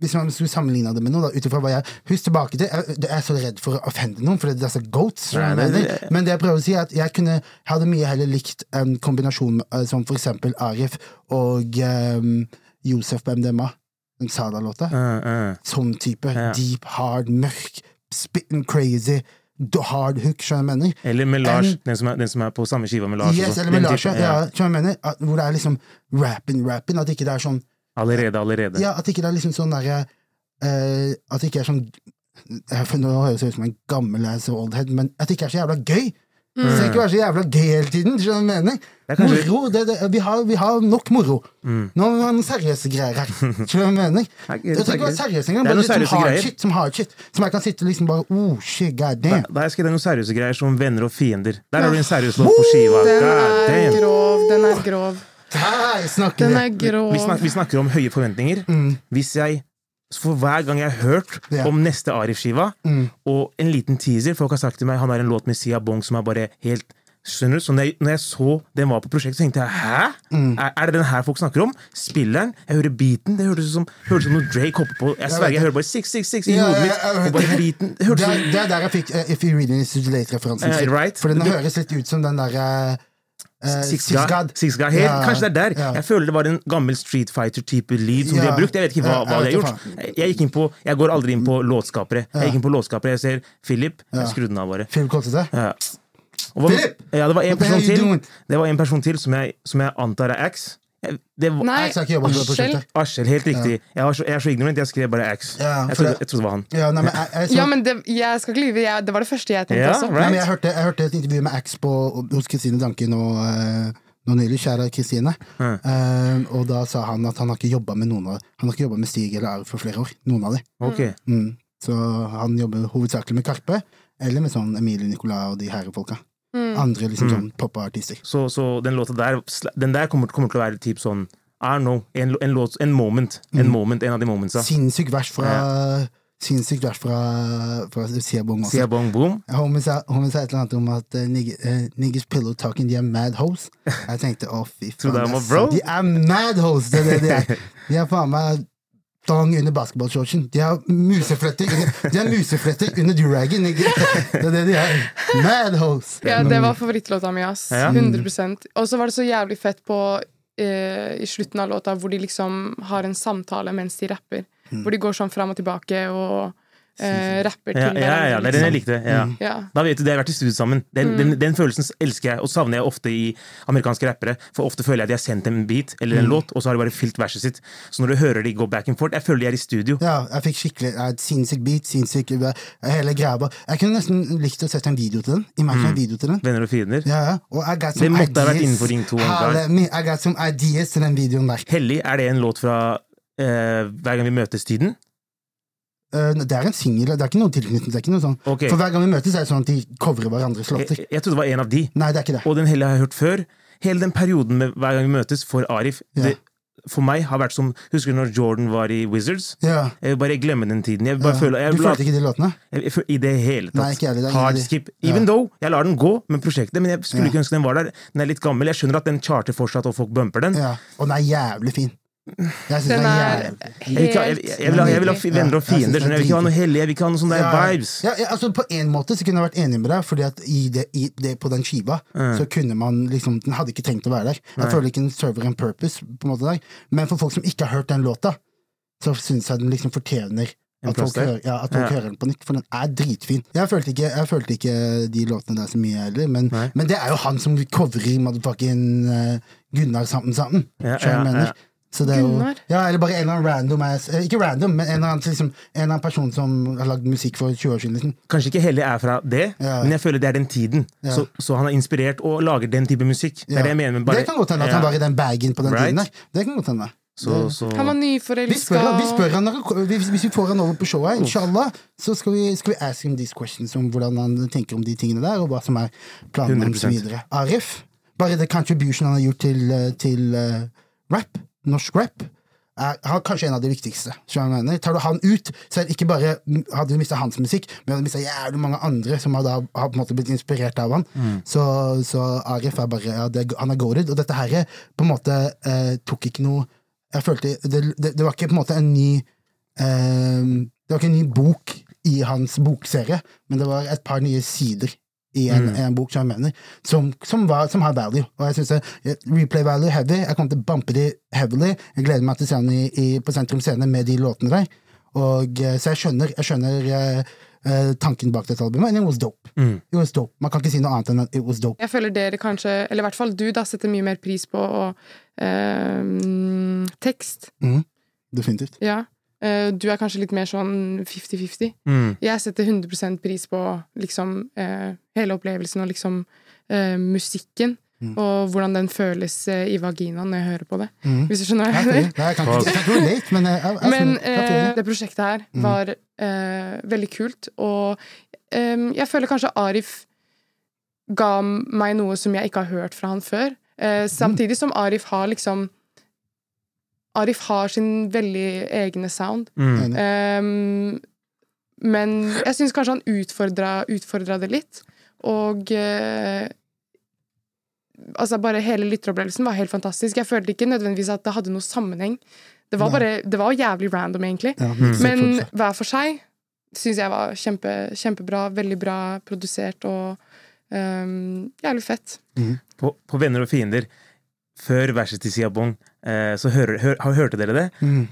Hvis man skulle sammenligne det med noe, ut ifra hva jeg Husk tilbake til Jeg, jeg er så redd for å offende noen, for det er så goats. Nei, du det-? Men det jeg prøver å si, er at jeg kunne hadde mye heller likt en kombinasjon eh, som for eksempel Arif og um, Josef på MDMA. Den Sada-låta. Uh, uh. Sånn type. Yeah. Deep, hard, mørk, spitten crazy, hard hook, skjønner du mener? Eller med Lars, En- den, som er, den som er på samme skiva med Lars. Yes, eller med Lars, ja, ja. skjønner du mener? At, hvor det er liksom rapping, rapping, at ikke det er sånn Allerede, allerede. Ja, at ikke det er liksom sånn derre uh, At det ikke er sånn Nå høres jeg ut som en gammel ass oldhead, men at det ikke er så jævla gøy. Det skal ikke være så jævla gøy hele tiden. Skjønner du hva jeg mener? Det er Moro, det, det, vi, har, vi har nok moro. Mm. Nå må vi ha noen seriøse greier her. Skjønner du hva jeg mener? Det er- Det trenger ikke være seriøst engang. Bare litt som hard greier. shit. Som hard shit. Som jeg kan sitte liksom bare Oh, shit, god damn. da har jeg skrevet noen seriøse greier som Venner og fiender. Der har du en seriøs låt på skiva. den er grov. Den er grov. Den er grov. Vi, snakker, vi snakker om høye forventninger. Hvis jeg For hver gang jeg har hørt yeah. Mm. om neste Arif-skiva, og en liten teaser Folk har sagt til meg han har en låt med Sia Bong som er bare helt Skjønner du? Så når jeg, når jeg så den var på prosjektet, så tenkte jeg hæ? Mm. Er, er det den her folk snakker om? Spilleren? Jeg hører beaten. Det hørtes ut som, hørte som noe Drake hopper på. Jeg sverger, jeg hører bare 666 i hodet mitt. ja, ja. Og bare beaten. Det Det er, er der jeg fikk uh, If You Read It Too Late-referansen. Uh, right. For den høres litt ut som den derre Eh, Six Six God. Six God. Helt, Ja, kanskje det er der. ja. Jeg føler det var en gammel Street Fighter-type lyd som de har brukt. Jeg vet ikke hva, hva de har gjort. Jeg, gikk inn på, jeg går aldri inn på låtskapere. Jeg gikk inn på låtskapere, jeg ser Philip. Jeg skrudde den av bare. Philip. Ja. Philip! Ja, det var en person til? Det var en person til som jeg, som jeg antar er Ax. Jeg- Det var, Nei, Jeg prosjektet. Askjell, helt riktig. Jeg, var så, jeg er så ignorant, jeg skrev bare Ax. Ja, jeg, trodde, det- jeg trodde det var han. Ja, nei, men jeg, jeg, så, Ja, men det, jeg skal ikke lyve. Jeg, det var det første jeg tenkte Ja, også. right. nei, men jeg, hørte, jeg hørte et intervju med Axe på, hos Kristine Danken og uh, nå nylig. Kjære Kristine. Eh, og da sa han at han har ikke jobba med noen av Han har ikke jobba med Stig eller Arv for flere år. Noen av de. Okay. Mm. Så han jobber hovedsakelig med Karpe, eller med sånn Emilie Nicolas og de herre folka. Mm. Andre liksom Mm. sånn popartister. Så, så den låta der Den der kommer, kommer til å være typ sånn I don't know, en, en, låt, en moment. En Mm. moment, en av de momentsa. Sinnssykt vers fra Sinnssykt vers fra, fra Siabong også. Sia bong boom. Homie sa, homie sa et eller annet om at uh, eh, niggas pillow talking, de er mad hoes. Jeg tenkte å, fy faen. det det. De er mad hoes! Det det de er. De er faen meg dong under basketballshortsen. De har musefletter under, de har musefletter under duragen. Det er det de er. Madhouse. Ja, det var favorittlåta mi, ass. 100% Og så var det så jævlig fett på eh, i slutten av låta hvor de liksom har en samtale mens de rapper. Mm. Hvor de går sånn fram og tilbake og eh, rapper Ja, til ja, ja, det er den jeg likte. Ja. Ja. Da vet du, De har vært i studio sammen. Den, Mm. den, den følelsen elsker jeg, og savner jeg ofte i amerikanske rappere. For ofte føler jeg at de har sendt en beat eller Mm. en låt, og så har de bare fylt verset sitt. Så når du hører de gå back and forth, jeg føler de er i studio. Ja, jeg fikk skikkelig ja, et sinnssykt beat. Sinnssyk hele greia. Jeg kunne nesten likt å sette en video til den. Imagine en video til den. Venner og fiender. Ja, ja. Og I got Det some måtte ha vært innenfor Ring 2 en Ha, gang. det- me- I got some ideas til den videoen der. Hellig, er det en låt fra uh, Hver gang vi møtes-tiden? Eh, det er en singel, det er ikke noe tilknytning. Det er ikke noe sånn. Okay. For hver gang vi møtes, er det sånn at de covrer hverandres låter. Jeg, jeg trodde det var en av de. Nei, det er ikke det. Og den hele har jeg hørt før. Hele den perioden med Hver gang vi møtes for Arif, Ja. det, for meg har vært som Husker du når Jordan var i Wizards? Ja. Jeg vil bare glemme den tiden. Jeg bare Ja. føler, jeg, Du følte ikke de låtene? Jeg, I det hele tatt. Nei, ikke ærlig. Det Hard skip. Ja. Even though jeg lar den gå med prosjektet, men jeg skulle Ja. ikke ønske den var der. Den er litt gammel. Jeg skjønner at den charter fortsatt, og folk bumper den. Ja. Og den er jævlig fin. Jeg syns Den er jævlig Jeg vil, ha- jeg, jeg, vil venner og fiender. er? Jeg vil ikke ha noe hellig. Jeg vil ikke ha noe sånn der vibes. Ja, ja, altså På en måte så kunne jeg vært enig med deg, Fordi at i det, i det, på den skiva så kunne man liksom Den hadde ikke trengt å være der. Jeg føler ikke den server en purpose, på en måte der men for folk som ikke har hørt den låta, så syns jeg den liksom fortjener at folk, hører, ja, at folk Ja. hører den på nytt, for den er dritfin. Jeg følte ikke, jeg følte ikke de låtene der så mye heller, men, men det er jo han som coverer motherfucking uh, Gunnar Sammen Sammen. Ja, ja, mener? Ja. Så det er jo, ja, eller bare en eller annen random ass eh, Ikke random, men en eller annen, liksom, en eller annen person som har lagd musikk for 20 år siden. Liksom. Kanskje ikke hellig er fra det, Ja. men jeg føler det er den tiden. Ja. Så, så han er inspirert og lager den type musikk. Det Ja. er det jeg mener bare det kan godt hende at han var i den bagen på den Right. tiden der. Det kan godt hende. Så, så Han var Vi nyforelska. spør, vi spør han, når han- hvis, hvis vi får han over på showet, inshallah, så skal vi, skal vi ask him these questions om hvordan han tenker om de tingene der, og hva som er planene hans 100%. videre. Arif, bare det contribution han har gjort til, eh, til uh, rap, norsk rap, er, er kanskje en av de viktigste. Tar du han ut, så er det ikke bare hadde du mista hans musikk, men hadde du mista jævlig mange andre som har, da, har blitt inspirert av han. Så, så Arif er bare ja, det, Han er goated, og dette her på en måte eh, tok ikke noe Jeg følte det, det, det var ikke på en måte en ny eh, Det var ikke en ny bok i hans bokserie, men det var et par nye sider i en, en bok som jeg mener, som, som, var, som har value. Og jeg synes Replay value heavy. Jeg kommer til å bumpe de heavily. Jeg gleder meg til å se han i, i, på Sentrum Scene med de låtene der. Og, eh, så jeg skjønner, jeg skjønner eh, tanken bak dette albumet, and it was dope. It was dope. Man kan ikke si noe annet enn at it was dope. Jeg føler dere kanskje, eller i hvert fall du, da setter mye mer pris på eh, tekst. Definitivt. Ja. Eh, du er kanskje litt mer sånn 50-50. mm. Jeg setter 100 pris på liksom eh, hele opplevelsen og liksom eh, musikken. Og hvordan den føles eh, i vaginaen når jeg hører på det. Hvis du skjønner hva Jeg, mener? jeg, jeg kan ikke relate, men jeg, jeg, jeg, Men eh, det prosjektet her var eh, veldig kult, og eh, jeg føler kanskje Arif ga meg noe som jeg ikke har hørt fra han før. Eh, samtidig som Arif har liksom Arif har sin veldig egne sound. Mm. Um, men jeg syns kanskje han utfordra, utfordra det litt. Og uh, Altså, bare hele lytteropplevelsen var helt fantastisk. Jeg følte ikke nødvendigvis at det hadde noe sammenheng. Det var bare, det var jævlig random, egentlig. ja, Men hver for seg syns jeg var kjempe, kjempebra. Veldig bra produsert og um, jævlig fett. på, på Venner og fiender, før verset til Siabong, eh, så hører, hør, har- hørte dere det?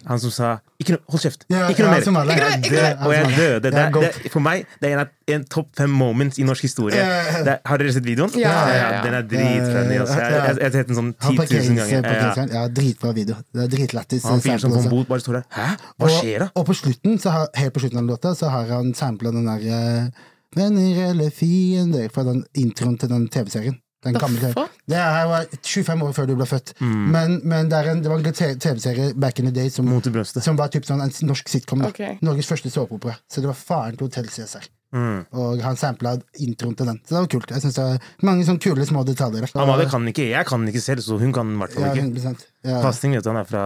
Han som sa ikke no, 'hold kjeft', Ja, ikke noe mer. som. Ikke noe- ikke det- noe- Og jeg altså, døde. Det, Det er er- det, for meg det er en, en topp fem moments i norsk historie. Det, har dere sett videoen? Ja, ja, ja. Den er dritfunny. Altså. Jeg, jeg, jeg har sett den sånn Han 10 000 ganger. Ja, ja. Dritbra video. Det er dritlættis. Han fyren som kom også. bot, bare står der. Hæ? Hva skjer da? Og på slutten, så har, helt på slutten av låta, så har han sampla den der eh, Venner eller fiender fra den introen til den TV-serien. Den gamle TV. Det her var 25 år før du ble født. Mm. Men, men det, er en, det var en TV-serie back in the day som, Mot i som var typ sånn en norsk sitcom. Okay. Norges første såpeopera. Så det var faren til Hotell Cæsar. Mm. Og han sampla introen til den. Så det var kult. Jeg synes det var Mange sånne kule små detaljer der. Amalie kan ikke, jeg kan ikke selv, så hun kan i hvert fall ikke. 100%. Ja. Fasting vet du, han er fra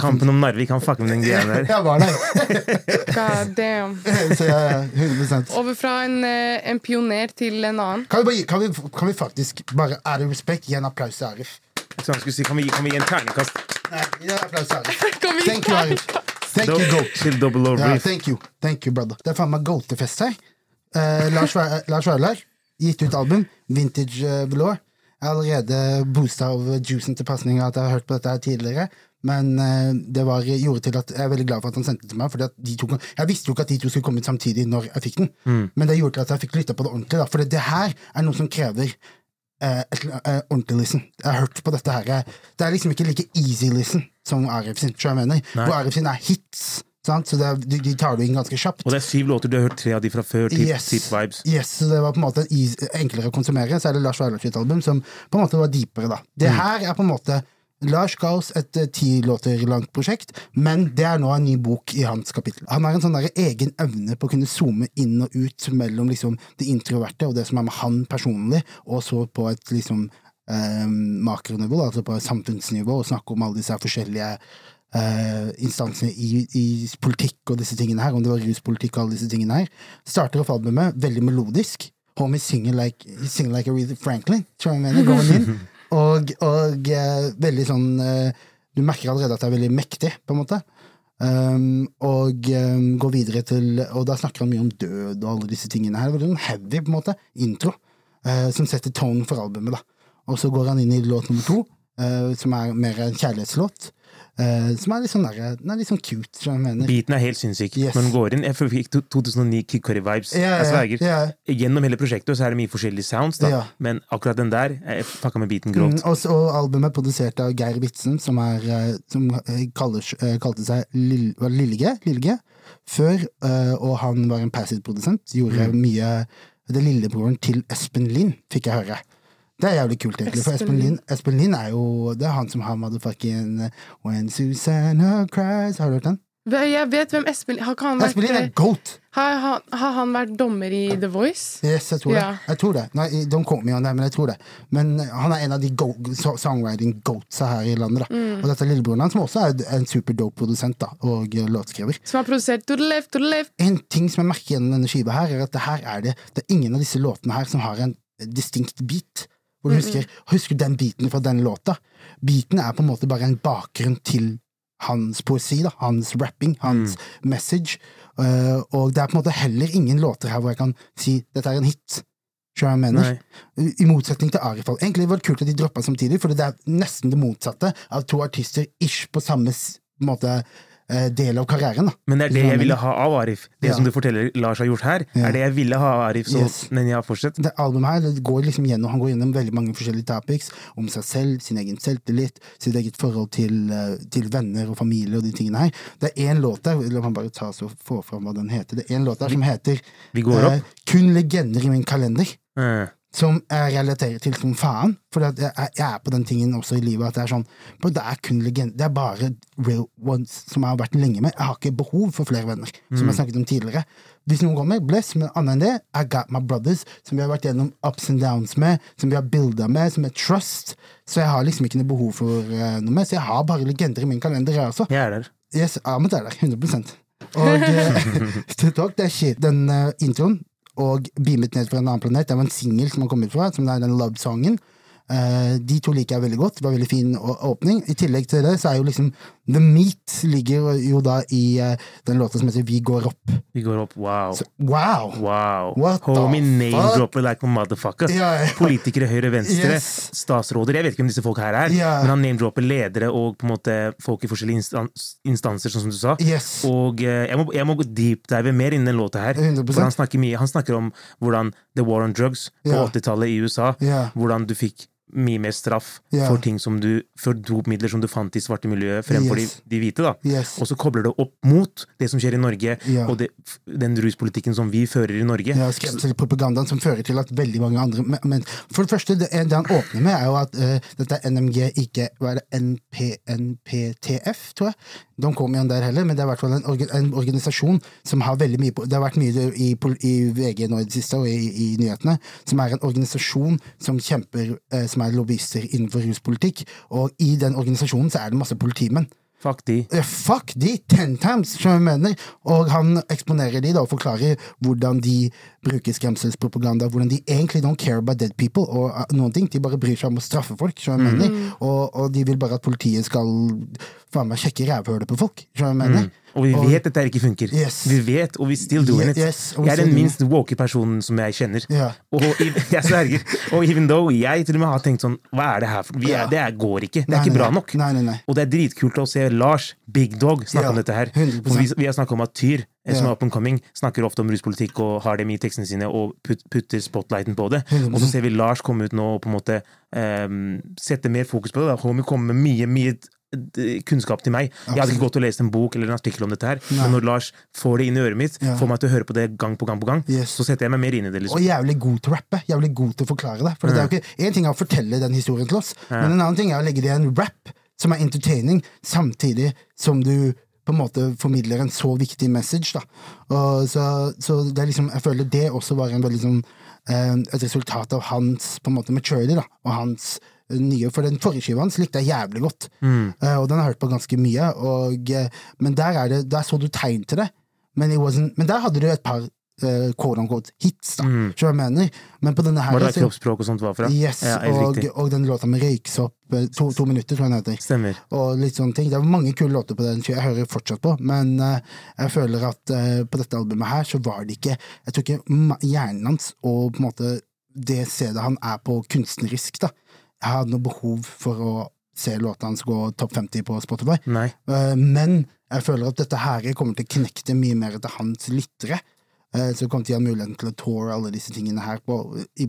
Kampen om Narvik, han fucker med den greia der. Jeg var der. God damn. Så jeg er 100 Over fra en, eh, en pioner til en annen. Kan vi, bare, kan, vi, kan vi faktisk, bare out of respect, gi en applaus til Arif? Så han skulle si, kan vi, kan vi gi en terningkast? Nei, gi en applaus til Arif. Kan vi Thank you, Arif. Thank you, goat. til double or Ja, thank you, thank you, brother. Det er faen meg goatefest her. Uh, Lars, Vaular, gitt ut album, Vintage uh, Velour. Jeg har allerede boosta over juicen til pasninga at jeg har hørt på dette her tidligere. Men eh, det var, gjorde til at jeg er veldig glad for at han sendte det til meg. Fordi at de to, jeg visste jo ikke at de to skulle komme ut samtidig når jeg fikk den. Men det gjorde til at jeg fikk lytta på det ordentlig. Da. For det her er noe som krever eh, et, eh, ordentlig listen. Jeg har hørt på dette her. eh, Det er liksom ikke like easy listen som Arif sin. jeg mener. Nei. Hvor Arif sin er hits. Sant? Så er, de, de tar du inn ganske kjapt. Og det er syv låter, du har hørt tre av de fra før. Tip, Yes. tip vibes. yes, så det var på en måte enklere å konsumere. Så er det Lars Vaular sitt album som på en måte var deepere, da. Det Mm. her er på en måte Lars ga oss et eh, ti låter langt prosjekt, men det er nå en ny bok i hans kapittel. Han har en sånn der egen evne på å kunne zoome inn og ut mellom liksom det introverte og det som er med han personlig, og så på et liksom eh, makronivå, altså på et samfunnsnivå, og snakke om alle disse forskjellige eh, instansene i, i politikk og disse tingene her, om det var ruspolitikk og alle disse tingene her. Starter opp albumet veldig melodisk. Homie singing like, singer like Aretha Franklin, tror jeg mener, going in. Og, og eh, veldig sånn eh, Du merker allerede at det er veldig mektig, på en måte. Um, og um, går videre til Og da snakker han mye om død og alle disse tingene her. Veldig heavy, på en måte. Intro. eh, som setter tone for albumet, da. Og så går han inn i låt nummer to, eh, som er mer en kjærlighetslåt. Eh, som er litt sånn der, Den er litt sånn cute, som jeg mener. Beaten er helt sinnssyk. Yes. Når den går inn Jeg fikk 2009 Kid Curry-vibes. Yeah, Jeg sverger. Yeah. Gjennom hele prosjektet så er det mye forskjellige sounds, da. Yeah. men akkurat den der Jeg fucka med beaten Mm, grovt. og, også, og albumet er produsert av Geir Witzen, som, er, eh, som eh, kaller, eh, kalte seg Lill, Lille, det Lillige, Lillige før, eh, og han var en passive produsent. Gjorde Mm. mye Det lillebroren til Espen Lind, fikk jeg høre. Det er jævlig kult, egentlig. For Espen Lind. Espen Lind er jo Det er han som har motherfucking eh, When Susanna Cries. Har du hørt den? Jeg vet hvem Espen Har, ikke han vært, Espen Lind er goat! har, har, har han vært dommer i The Voice? Yes, jeg tror Ja. det. Jeg tror det. Nei, don't kom me on that, men jeg tror det. Men eh, han er en av de go songwriting goatsa her i landet. da. Mm. Og dette er lillebroren hans, som også er en super dope produsent da, og eh, låtskriver. Som har produsert To the Left, To the Left. En ting som jeg merker gjennom denne skiva, her, er at det her er det, det er ingen av disse låtene her som har en distinkt beat. Hvor du husker, husker den biten fra den låta. Biten er på en måte bare en bakgrunn til hans poesi, da, hans rapping, hans message. Uh, og det er på en måte heller ingen låter her hvor jeg kan si dette er en hit. Jeg mener? Nei. I motsetning til Arifal. Egentlig var det kult at de droppa samtidig, for det er nesten det motsatte av to artister ish på samme måte, del av karrieren. da. Men det er det jeg ville ha av Arif. Det Ja. som du forteller Lars har gjort her, Ja. er det jeg ville ha av Arif. Så, Yes. Men ja, fortsett. det albumet her det går liksom gjennom, han går gjennom veldig mange forskjellige topics om seg selv, sin egen selvtillit, sitt eget forhold til, eh, til venner og familie og de tingene her. Det er én låt der, la meg bare ta så få fram hva den heter. Det er en låt der som heter Vi går opp. eh, Kun legender i min kalender. Eh, som jeg relaterer til som faen. For jeg, jeg er på den tingen også i livet at det er sånn Det er kun legende. Det er bare real ones som jeg har vært lenge med. Jeg har ikke behov for flere venner, som jeg snakket om tidligere. Hvis noen kommer, bless, men annet enn det, I got my brothers, som vi har vært gjennom ups and downs med, som vi har bilda med, som er trust. Så jeg har liksom ikke noe behov for uh, noe mer. Så jeg har bare legender i min kalender, jeg også. jeg er der. Yes, Ahmed er der. 100 Og uh, talk that shit. Den uh, introen og Beamet ned fra en annen planet, det var en singel som har kommet fra, som er den Love-sangen. Eh, de to liker jeg veldig godt. Det var veldig fin åpning. I tillegg til det så er jo liksom The Meat ligger jo da i eh, den låta som heter Vi går opp. Vi går opp. Wow. Så, wow! Wow. What Homie name-dropper like a motherfucker. Yeah, yeah. Politikere høyre-venstre, Yes. statsråder Jeg vet ikke om disse folk her er, yeah. men han name-dropper ledere og på en måte folk i forskjellige instans instanser, sånn som du sa. Yes. Og eh, jeg må, jeg må gå deepdive mer inn i den låta her. 100%. For han snakker mye Han snakker om hvordan the war on drugs på Ja. 80-tallet i USA. Hvordan du fikk mye mer straff yeah. for ting som du For dopmidler som du fant i svarte miljøet, fremfor Yes. de, de hvite. da Yes. Og så kobler det opp mot det som skjer i Norge, yeah. og det, den ruspolitikken som vi fører i Norge. Ja, skremselpropagandaen som fører til at veldig mange andre men, for det første, det, det han åpner med, er jo at uh, dette er NMG, ikke hva er det, NP, NPTF, tror jeg. De kom igjen der heller, men det er i hvert fall en, orga, en organisasjon som har veldig mye på Det har vært mye i, i VG nå i det siste, og i, i nyhetene, som er en organisasjon som kjemper, eh, som er lobbyister innenfor ruspolitikk, og i den organisasjonen så er det masse politimenn. Fuck de. Eh, Fuck de, ten times, som jeg mener. Og han eksponerer de da og forklarer hvordan de bruker skremselspropaganda, hvordan de egentlig don't care about dead people og uh, noen ting. De bare bryr seg om å straffe folk, som jeg mener. Og, og de vil bare at politiet skal faen meg sjekke rævhølet på folk, mener. Og vi Og- vet dette ikke funker. Yes. Vi vet, og vi still doing it. Yes, jeg er den minst woke personen som jeg kjenner. Ja. Og jeg sverger. Og even though jeg til og med har tenkt sånn Hva er det her for vi er, Ja. Det går ikke. Det Nei, er ikke nei, bra nok. Nei, nei. Og det er dritkult å se Lars, Big Dog, snakke Ja, om dette her. Vi, vi har snakka om at Tyr, eh, som Ja. er up and coming, snakker ofte om ruspolitikk og har dem i tekstene sine og put, putter spotlighten på det. Og så ser vi Lars komme ut nå og på en måte um, sette mer fokus på det. Da. Homie kommer med mye, mye kunnskap til meg. Jeg hadde ikke gått og lest en bok eller en artikkel om dette her, Nei. men når Lars får det inn i øret mitt, Ja. får meg til å høre på det gang på gang på gang, Yes. så setter jeg meg mer inn i det. Og liksom. jævlig god til å rappe. Jævlig god til å forklare det. For det er jo ikke, En ting er å fortelle den historien til oss, men en annen ting er å legge det i en rap som er entertaining, samtidig som du på en måte formidler en så viktig message. da. Og så, så det er liksom, jeg føler det også var en veldig sånn eh, et resultat av hans på en måte maturity, da, og hans nye, For den forrige skiva hans likte jeg jævlig godt, Eh, og den har jeg hørt på ganske mye. Og, uh, men der, er det, der så du tegn til det. Men, it wasn't, men der hadde du et par uh, quote hits, da, mm. jeg mener. Men på denne her Var det der kroppsspråk og sånt var fra? Yes, ja, og, og den låta med Røyksopp, eh, to, to minutter, tror jeg den heter. Stemmer. Og litt sånne ting. Det er mange kule låter på den, jeg hører fortsatt på, men uh, jeg føler at uh, på dette albumet her, så var det ikke Jeg tror ikke hjernen hans og på en måte det stedet han er på kunstnerisk, da. Jeg hadde noe behov for å se låta hans gå topp 50 på Spotify. Eh, Men jeg føler at dette her kommer til å knekte mye mer til hans lyttere. Eh, Så kommer til å ha muligheten til å tour alle disse tingene her på,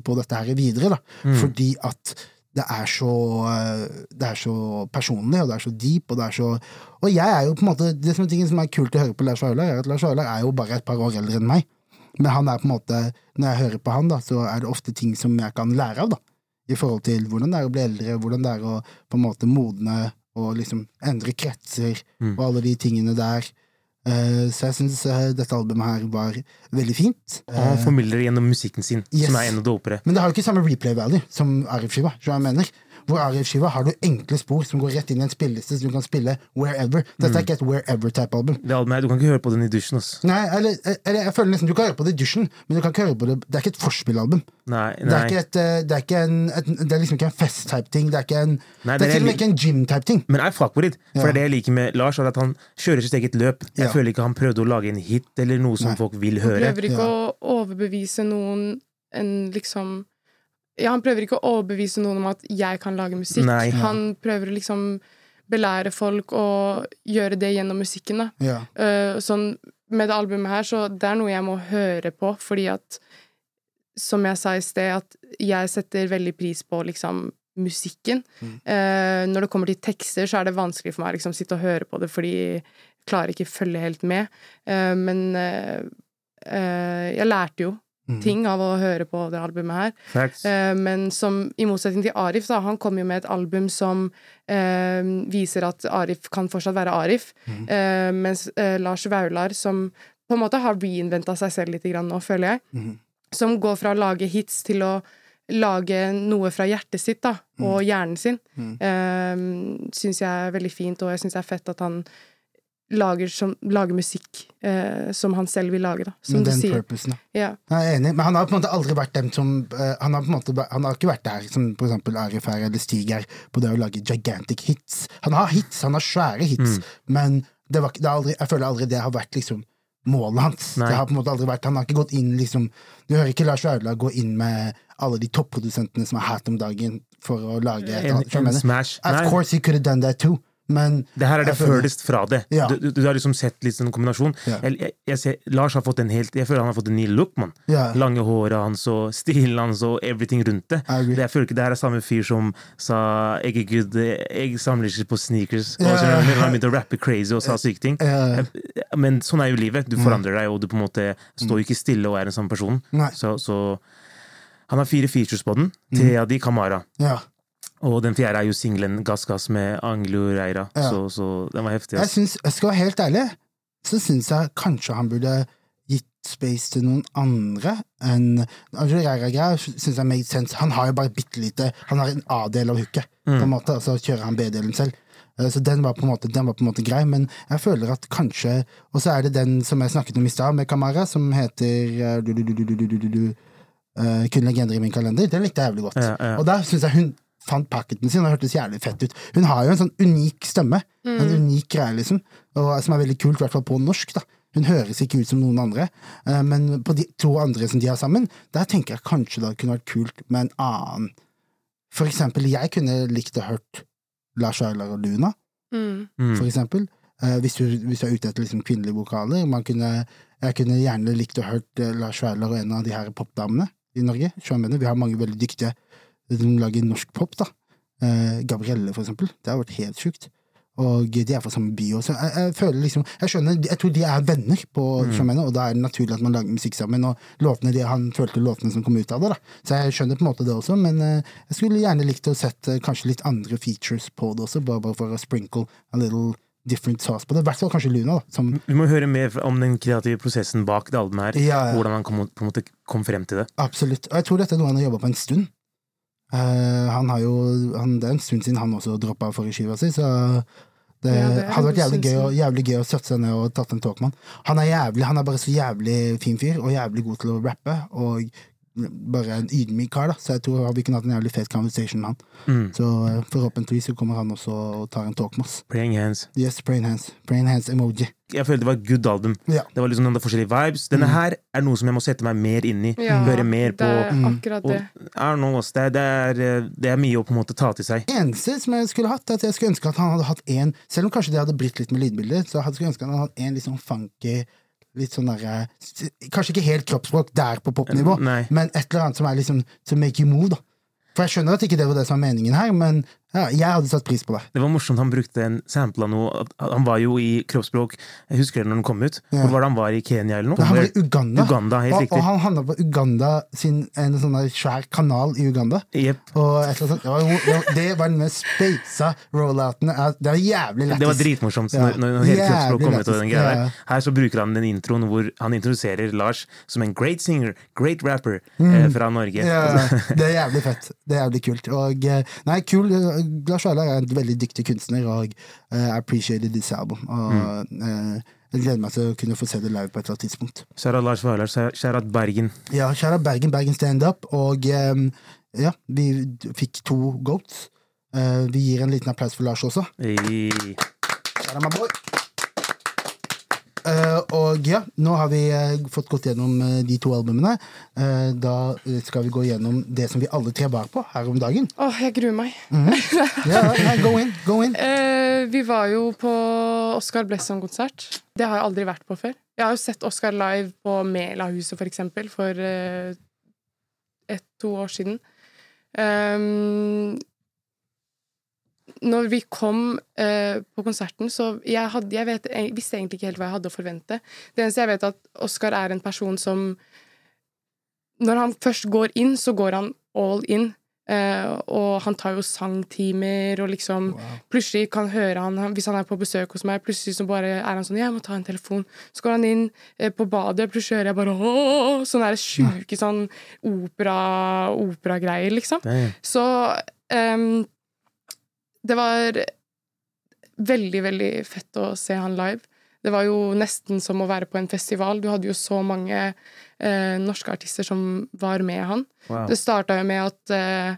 på dette her videre. da. Fordi at det er så eh, Det er så personlig, og det er så deep, og det er så Og jeg er jo på en måte Det som er som er kult å høre på Lars Vaular, er at Lars Vaular er jo bare et par år eldre enn meg. Men han er på en måte Når jeg hører på han, da, så er det ofte ting som jeg kan lære av, da. I forhold til hvordan det er å bli eldre, hvordan det er å på en måte modne og liksom endre kretser og alle de tingene der. Eh, så jeg syns dette albumet her var veldig fint. Og han formidler gjennom musikken sin, Yes. som er enda dopere. Men det har jo ikke samme replay value som Arif-skiva. jeg mener. Hvor Arif-skiva har du enkle spor som går rett inn i en spilleliste, så du kan spille wherever. Dette er ikke et wherever-type album. Det albumet Du kan ikke høre på den i dusjen. ass. Nei, eller, eller jeg føler nesten Du kan høre på det i dusjen, men du kan ikke høre på det Det er ikke et forspillalbum. Nei, Det er, ikke et, eh, det, er ikke en, et, det er liksom ikke en fest-type ting. Det er, ikke en, Nei, det det er er til og med ikke en gym-type ting. Men jeg fuck with it. For Ja. det er det jeg liker med Lars, er at han kjører sitt eget løp. Jeg Ja. føler ikke han prøvde å lage en hit eller noe som Nei. folk vil høre. Han prøver ikke å overbevise noen en liksom Ja, han prøver ikke å overbevise noen om at jeg kan lage musikk. Nei. Han prøver å liksom belære folk og gjøre det gjennom musikken, da. Ja. Uh, sånn med det albumet her, så det er noe jeg må høre på, fordi at Som jeg sa i sted, at jeg setter veldig pris på liksom musikken. Eh, når det kommer til tekster, så er det vanskelig for meg å liksom, sitte og høre på det, fordi jeg klarer ikke følge helt med. Uh, men jeg lærte jo ting av å høre på det albumet her. Facts. Eh, men som, i motsetning til Arif, da, han kom jo med et album som eh, viser at Arif kan fortsatt være Arif, eh, mens eh, Lars Vaular, som på en måte har reinventa seg selv litt grann nå, føler jeg, som går fra å lage hits til å lage noe fra hjertet sitt da, og hjernen sin, mm. syns jeg er veldig fint, og jeg syns det er fett at han lager, som, lager musikk eh, som han selv vil lage, da. Som Med du den sier. purposen. da. Ja. Jeg er enig, men han har på en måte aldri vært dem som eh, Han har på en måte Han har ikke vært der som for eksempel Arif her eller Stig er, på det å lage gigantic hits. Han har hits, han har svære hits, men det var, det aldri, jeg føler aldri det har vært liksom målet hans. Nei. Det har på en måte aldri vært Han har ikke gått inn liksom Du hører ikke Lars Vaular gå inn med alle de topprodusentene som er hat om dagen, for å lage et En, en smash. Of Nei, course he could have done that too, men det her er det furthest fra det. Ja. Du, du, du har liksom sett litt sånn kombinasjon. Ja. Jeg, jeg, ser, Lars har fått en helt Jeg føler han har fått en ny look, mann. Ja. Lange håret hans og stilen hans og everything rundt det. Det jeg føler ikke det her er samme fyr som sa jeg er good, jeg samler ikke på sneakers. Og så han begynte å rappe crazy og sa syke ting. Ja. Men sånn er jo livet. Du forandrer deg, og du på en måte står jo ikke stille og er en samme person. Så, så han har fire features på den. Mm. Tre av de Kamara. ja. Og den fjerde er jo singelen 'Gass Gass' med Angelo Reira, ja. så, så, den var heftig. Jeg, altså. synes, jeg skal være helt ærlig, så syns jeg kanskje han burde gitt space til noen andre enn Angelo Reira-greier syns jeg made sense. Han har jo bare bitte lite Han har en A-del av hooket, mm. på en mm. måte, altså, og så kjører han B-delen selv. Eh, så den var, måte, den var, på en måte, grei, men jeg føler at kanskje Og så er det den som jeg snakket om i stad, med Kamara, som heter eh, du, du, du, eh, Kun legender i min kalender. Den likte jeg jævlig godt. Ja, ja. Og der syns jeg hun fant packeten sin, og hørtes jævlig fett ut. Hun har jo en sånn unik stemme. En unik greie, liksom. Og, som er veldig kult, i hvert fall på norsk. da. Hun høres ikke ut som noen andre. Eh, men på de to andre som de har sammen, der tenker jeg kanskje det kunne vært kult med en annen. For eksempel, jeg kunne likt å hørt Lars Vaular og Luna, Mm. Mm. for eksempel. Eh, hvis, du, hvis du er ute etter liksom kvinnelige vokaler. Man kunne, jeg kunne gjerne likt å hørt eh, Lars Vaular og en av de her popdamene i Norge. Vi har mange veldig dyktige som lager norsk pop, da. Eh, Gabrielle, for eksempel. Det har vært helt sjukt. Og de er fra samme by også. Jeg, jeg føler liksom Jeg skjønner, jeg tror de er venner, på, mm. og da er det naturlig at man lager musikk sammen. Og låtene, de, han følte låtene som kom ut av det, da. Så jeg skjønner på en måte det også, men eh, jeg skulle gjerne likt å sett eh, kanskje litt andre features på det også, bare, bare for å sprinkle a little different sauce på det. I hvert fall kanskje Luna, da. Som, Vi må høre mer om den kreative prosessen bak det albumet her. Ja, ja. Hvordan han kom, på en måte kom frem til det. absolutt. Og jeg tror dette er noe han har jobba på en stund. Eh, han har jo han, Det er en stund siden han også droppa forrige skiva si, så det, Ja, det hadde vært jævlig gøy, jævlig gøy å sette seg ned og tatt en talkman. Han er jævlig, han er bare så jævlig fin fyr, og jævlig god til å rappe, og bare en ydmyk kar, da. Så jeg tror vi kunne hatt en jævlig fet conversation med han. Mm. Så eh, forhåpentligvis så kommer han også og tar en talk med oss. Praying Hands. Yes, praying hands. Praying hands emoji. Jeg følte det var et good album. Ja. Det var liksom noen forskjellige vibes. Denne her er noe som jeg må sette meg mer inn i. Ja, Høre mer på. Det er Mm. akkurat Og, det. Og, know, det, er, det, er, eh, det er mye å på en måte ta til seg. eneste som jeg skulle hatt, er at jeg skulle ønske at han hadde hatt en Selv om kanskje det hadde blitt litt med lydbildet, så jeg skulle ønske at han hadde hatt en litt sånn funky Litt sånn derre Kanskje ikke helt kroppsspråk der på popnivå, men et eller annet som er liksom to make you move, da. For jeg skjønner at ikke det var det som var meningen her, men ja, jeg hadde satt pris på det. Det var morsomt, han brukte en sample av noe Han var jo i kroppsspråk Jeg husker det når den kom ut. Ja. Hvor var det han var i Kenya eller noe? Han var i Uganda, Uganda, helt og, riktig. og han handla på Uganda sin en sånn svær kanal i Uganda. Yep. Og et eller annet sånt. Det var, det var den mest speisa rollouten. Det var jævlig lættis. Det var dritmorsomt Ja. når, når hele kroppsspråk kom ut. Og den greia der. Her så bruker han den introen hvor han introduserer Lars som en great singer, great rapper Mm. eh, fra Norge. Ja, det er jævlig fett. Det er jævlig kult. Og, eh, nei, kul. Lars Vaular er en veldig dyktig kunstner, og eh, I appreciated this album. Og Mm. eh, jeg gleder meg til å kunne få se det live på et eller annet tidspunkt. Kjære Lars Vaular, kjære Bergen. Ja, kjære Bergen, Bergen Stand Up, og eh, ja, vi fikk to goats. Eh, vi gir en liten applaus for Lars også. Hey. Kjære my boy. Eh, og ja, nå har vi eh, fått gått gjennom eh, de to albumene. Da skal vi gå gjennom det som vi alle tre var på her om dagen. Åh, jeg gruer meg. Ja, nei, go in, go in. Vi var jo på Oscar Blesson-konsert. Det har jeg aldri vært på før. Jeg har jo sett Oscar live på Melahuset, for eksempel, for ett-to år siden. Um, når vi kom uh, på konserten, så jeg, hadde, jeg, vet, jeg visste egentlig ikke helt hva jeg hadde å forvente. Det eneste jeg vet, at Oscar er en person som Når han først går inn, så går han all in. Uh, og han tar jo sangtimer, og liksom Plutselig kan høre han, han Hvis han er på besøk hos meg, plutselig så bare er han sånn 'Jeg må ta en telefon.' Så går han inn uh, på badet, plutselig hører jeg bare Åh! Sånne sjuke sånn opera, operagreier, liksom. Damn. Så ehm, det var veldig, veldig fett å se han live. Det var jo nesten som å være på en festival. Du hadde jo så mange eh, norske artister som var med han. Wow. Det starta jo med at eh,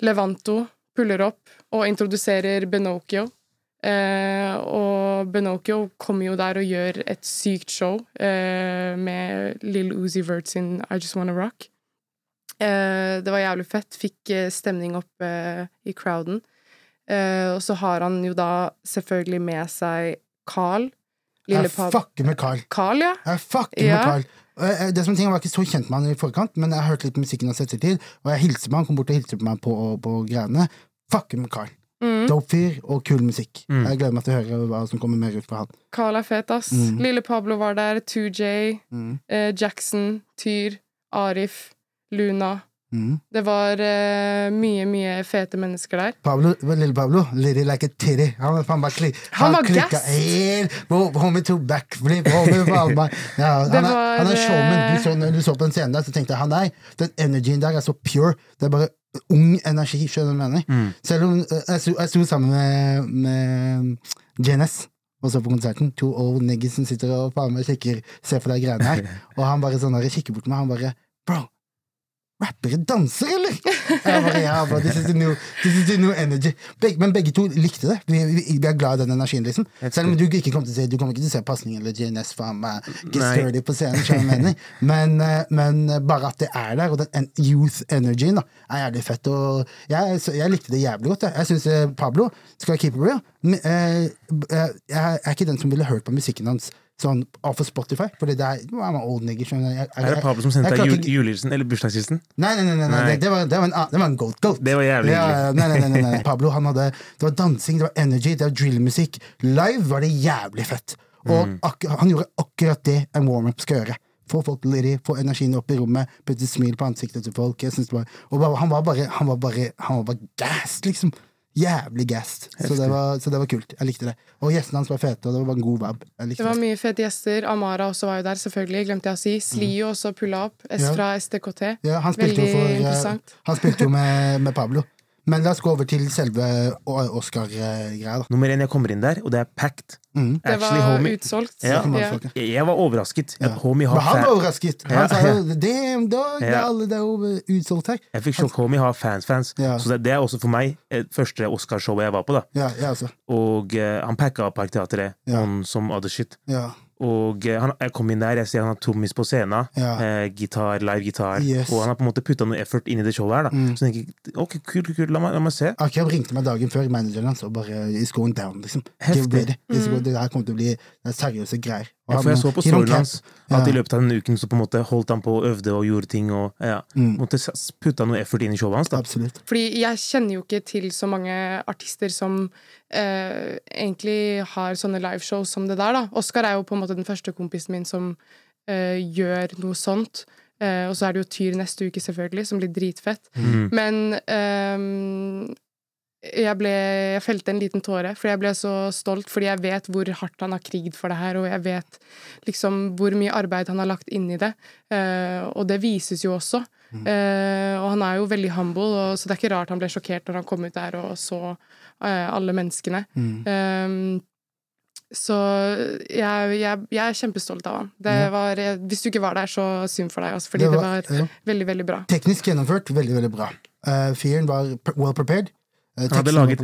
Levanto puller opp og introduserer Benokio. Eh, og Benokio kommer jo der og gjør et sykt show eh, med Lill Uzi Vert sin I Just Wanna Rock. Eh, det var jævlig fett. Fikk eh, stemning opp i crowden. Eh, og så har han jo da selvfølgelig med seg Carl. Lille Jeg fucker med Carl. Carl, ja. Jeg fucker Ja. med Carl. Det som ting, Jeg var ikke så kjent med han i forkant, men jeg hørte hørt litt musikken hans seg og jeg hilser på han, kom bort og hilste på meg på, på greiene. Fucker med Carl. Mm. Dope fyr og kul musikk. Mm. Jeg gleder meg til å høre hva som kommer mer ut fra han. Carl er fet, ass. Mm. Lille Pablo var der. 2J, Mm. eh, Jackson, Tyr, Arif, Luna. Mm. Det var uh, mye, mye fete mennesker der. Pablo, lille Pablo, litty like a titty. Han var faen bare kli, Han var gass! Homie to backflip. Homie, faen ja, han, er, var, han er showman. Du eh, så, når du så på den scenen der, så tenkte jeg han der, Den energien der er så pure. Det er bare ung energi, skjønner du hva jeg mener? Mm. Selv om eh, jeg sto, jeg sto sammen med, med JNS og så på konserten. To old niggas som sitter og faen meg kikker, ser på de greiene her. Og han bare sånn kikker bort på meg, han bare Bro, rappere danser, eller? Jeg bare, ja, bro, this is new, this is the new energy. Beg, men begge to likte det. Vi, vi, vi er glad i den energien, liksom. Selv om du ikke kommer til å se, du kommer ikke til å se pasning eller JNS faen meg get Nei. sturdy på scenen, jeg. Men, eh, men bare at det er der, og den youth energien, da, er jævlig fett. Og jeg, jeg likte det jævlig godt. Jeg, jeg syns Pablo skal keep it real. Eh, eh, jeg er ikke den som ville hørt på musikken hans sånn for Spotify, fordi det er nå er man old nigger. Jeg- jeg- Er det Pablo som sendte deg jul- julehilsen eller bursdagshilsen? Nei, nei, nei, nei, nei. Det, var, det, var en, det var en goat goat. Det var jævlig Ja, nei, nei, nei, nei. Pablo han hadde Det var dansing, det var energy, det var drillmusikk. Live var det jævlig fett. Og Mm. ak han gjorde akkurat det en warm-up skal gjøre. Få folk litty, få energien opp i rommet, putte smil på ansiktet til folk. Var, og han var bare Han var bare, han var bare gassed, liksom. Jævlig gassed. Så det, var, så det var kult. Jeg likte det. Og gjestene hans var fete, og det var bare en god vab. Jeg likte Det var det. mye fete gjester. Amara også var jo der, selvfølgelig. Glemte jeg å si. Slio også pulla opp. S Mm. Fra STKT. Ja, han spilte Veldig jo for eh, interessant. Han spilte jo med, med Pablo. Men la oss gå over til selve Oscar-greia. Nummer én, jeg kommer inn der, og det er packed. Mm. Det Actually, var homie. utsolgt. Ja. Ja. Jeg, var overrasket. Ja. Homie Men har han var overrasket. Han Ja, sa jo Damn, dog! Det er Ja. alle det er jo utsolgt her. Jeg fikk sjokk. Homie har fans-fans. Ja. Så det, det er også for meg første Oscar-showet jeg var på. da. Og uh, han packa opp Parkteatret Ja. on some other shit. Ja. Og eh, han, jeg kom inn der, jeg ser han har trommis på scenen. Ja. Eh, gitar, live gitar. Yes. Og han har på en måte putta noe effort inn i det showet her. da Mm. Så jeg tenker ok, kult, kult, kult, la meg, la meg se. Akim ringte meg dagen før, manageren hans, og bare It's going down, liksom. Heftig. Det, det, det, Det her kommer til å bli er seriøse greier. Ja, for jeg så på storyen hans at i løpet av denne uken så på en måte holdt han på og øvde og gjorde ting. Og ja, Mm. måtte putta noe effort inn i showet hans. da Absolutt. Fordi jeg kjenner jo ikke til så mange artister som eh, egentlig har sånne liveshow som det der, da. Oskar er jo på en måte den første kompisen min som eh, gjør noe sånt. Eh, og så er det jo Tyr neste uke, selvfølgelig, som blir dritfett. Mm. Men ehm, jeg ble Jeg felte en liten tåre, for jeg ble så stolt, fordi jeg vet hvor hardt han har krigd for det her, og jeg vet liksom hvor mye arbeid han har lagt inn i det. Uh, og det vises jo også. Uh, og han er jo veldig humble, og, så det er ikke rart han ble sjokkert når han kom ut der og så uh, alle menneskene. Mm. Um, så jeg, jeg, jeg er kjempestolt av han. Var, hvis du ikke var der, så synd for deg, altså, fordi Det det var- var, ja. veldig, veldig bra. Teknisk gjennomført, veldig, veldig bra. Fyren var well prepared. Uh, Han hadde laget.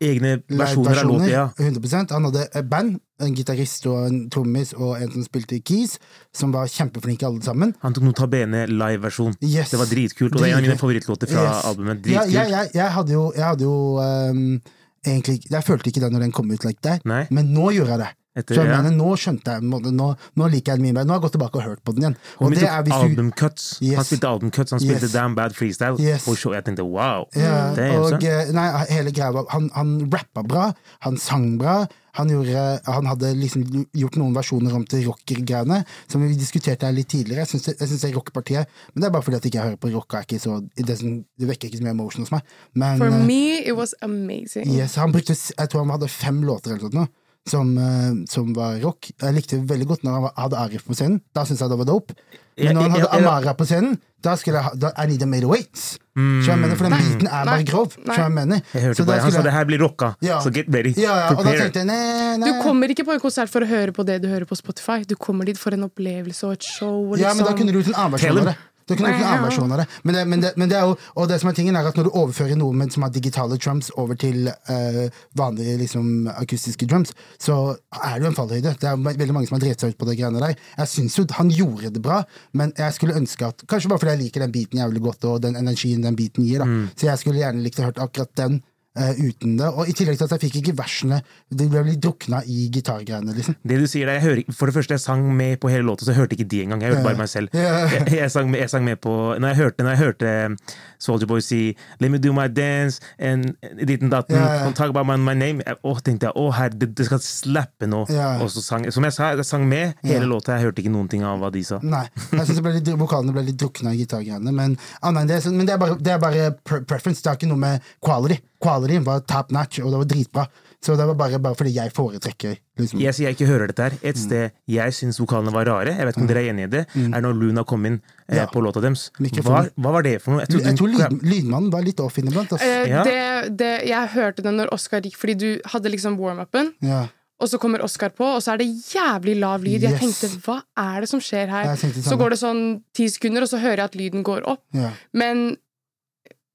Egne versjoner av låta, Ja. 100% Han hadde et band, en gitarist og en trommis og en som spilte keys, som var kjempeflinke alle sammen. Han tok notabene live-versjon. Yes. Det var dritkult, og det er en av mine favorittlåter fra Yes. albumet. Ja, jeg, jeg, jeg hadde jo, jeg hadde jo um, egentlig Jeg følte ikke det når den kom ut like Nei, men nå gjorde jeg det. Etter Så jeg ja. mener, nå skjønte jeg nå, nå, liker jeg den mye bedre. Nå har jeg gått tilbake og hørt på den igjen. Og det er du albumcuts. Han Yes. spilte albumcuts, han spilte Yes. Damn Bad Freestyle. Yes. Og jeg tenkte wow. ja, Det er og, sånn. eh, nei, hele greia var Han, han rappa bra, han sang bra. Han, gjorde, han hadde liksom gjort noen versjoner om til rockergreiene, som vi diskuterte her litt tidligere. Jeg syns det, er rockepartiet, men det er bare fordi at jeg ikke hører på rock. Ikke så, det, som, det vekker ikke så mye emotion hos meg. Men For eh, me, it was amazing. yes, han brukte, jeg tror han hadde fem låter eller noe. Som, eh, som var rock. Jeg likte veldig godt når han hadde Arif på scenen. Da syntes jeg det var dope. Men når han hadde. Amara på scenen, da skulle jeg ha da, I need a made weights. Mm. jeg mener? For den biten er bare grov. Nei. Jeg mener? Mm. Jeg hørte Så bare, Han sa det her blir rocka, Ja. så get ready. ja, ja, og da tenkte jeg nei, nei. Du kommer ikke på en konsert for å høre på det du hører på Spotify. Du kommer dit for en opplevelse og et show. og Ja, men da liksom- kunne du gjort en annen versjon av him. Det. Kunne en annen versjon av det. Men det, men det, men det er jo, og det som er tingen er at når du overfører noe med, som har digitale drums over til uh, vanlige liksom, akustiske drums, så er det jo en fallhøyde. Det er veldig mange som har drevet seg ut på det greiene der. Jeg syns jo han gjorde det bra, men jeg skulle ønske at Kanskje bare fordi jeg liker den biten jævlig godt, og den energien den biten gir, da. Så jeg skulle gjerne likt å hørt akkurat den. Eh, uten det, og I tillegg til at jeg fikk ikke versene. De ble litt drukna i gitargreiene. liksom Det du sier der, jeg hører, For det første, jeg sang med på hele låta, så jeg hørte ikke de engang. Jeg hørte bare meg selv. Yeah. Jeg, jeg, sang, med- jeg sang med på Når jeg hørte, når jeg hørte Soldier Boy si 'Let me do my dance' and ditten datten, yeah, and talk about my, my name jeg, Åh, tenkte jeg, å her, det, det skal slappe nå. Yeah. Og så sang Som jeg sa, jeg sang med hele låta. Jeg hørte ikke noen ting av hva de sa. Nei, jeg synes det ble litt, vokalene ble litt drukna i gitargreiene. Men, ah, det, men det er bare, det er bare pre preference. Det har ikke noe med quality. Quality var top notch, og det var dritbra. Så det var bare, bare fordi jeg foretrekker liksom. Jeg sier jeg ikke hører dette her. Et Mm. sted jeg syns vokalene var rare, jeg vet ikke om dere er enig i det, er når Luna kom inn eh, Ja. på låta deres. Hva, hva var det for noe? Jeg trodde Jeg tror lyd, lydmannen var litt off inniblant. Altså. Eh, Ja. det, det, jeg hørte det når Oscar gikk, fordi du hadde liksom warm-upen. Ja. Og så kommer Oscar på, og så er det jævlig lav lyd. Jeg tenkte, hva er det som skjer her? Så går det sånn ti sekunder, og så hører jeg at lyden går opp. Ja. Men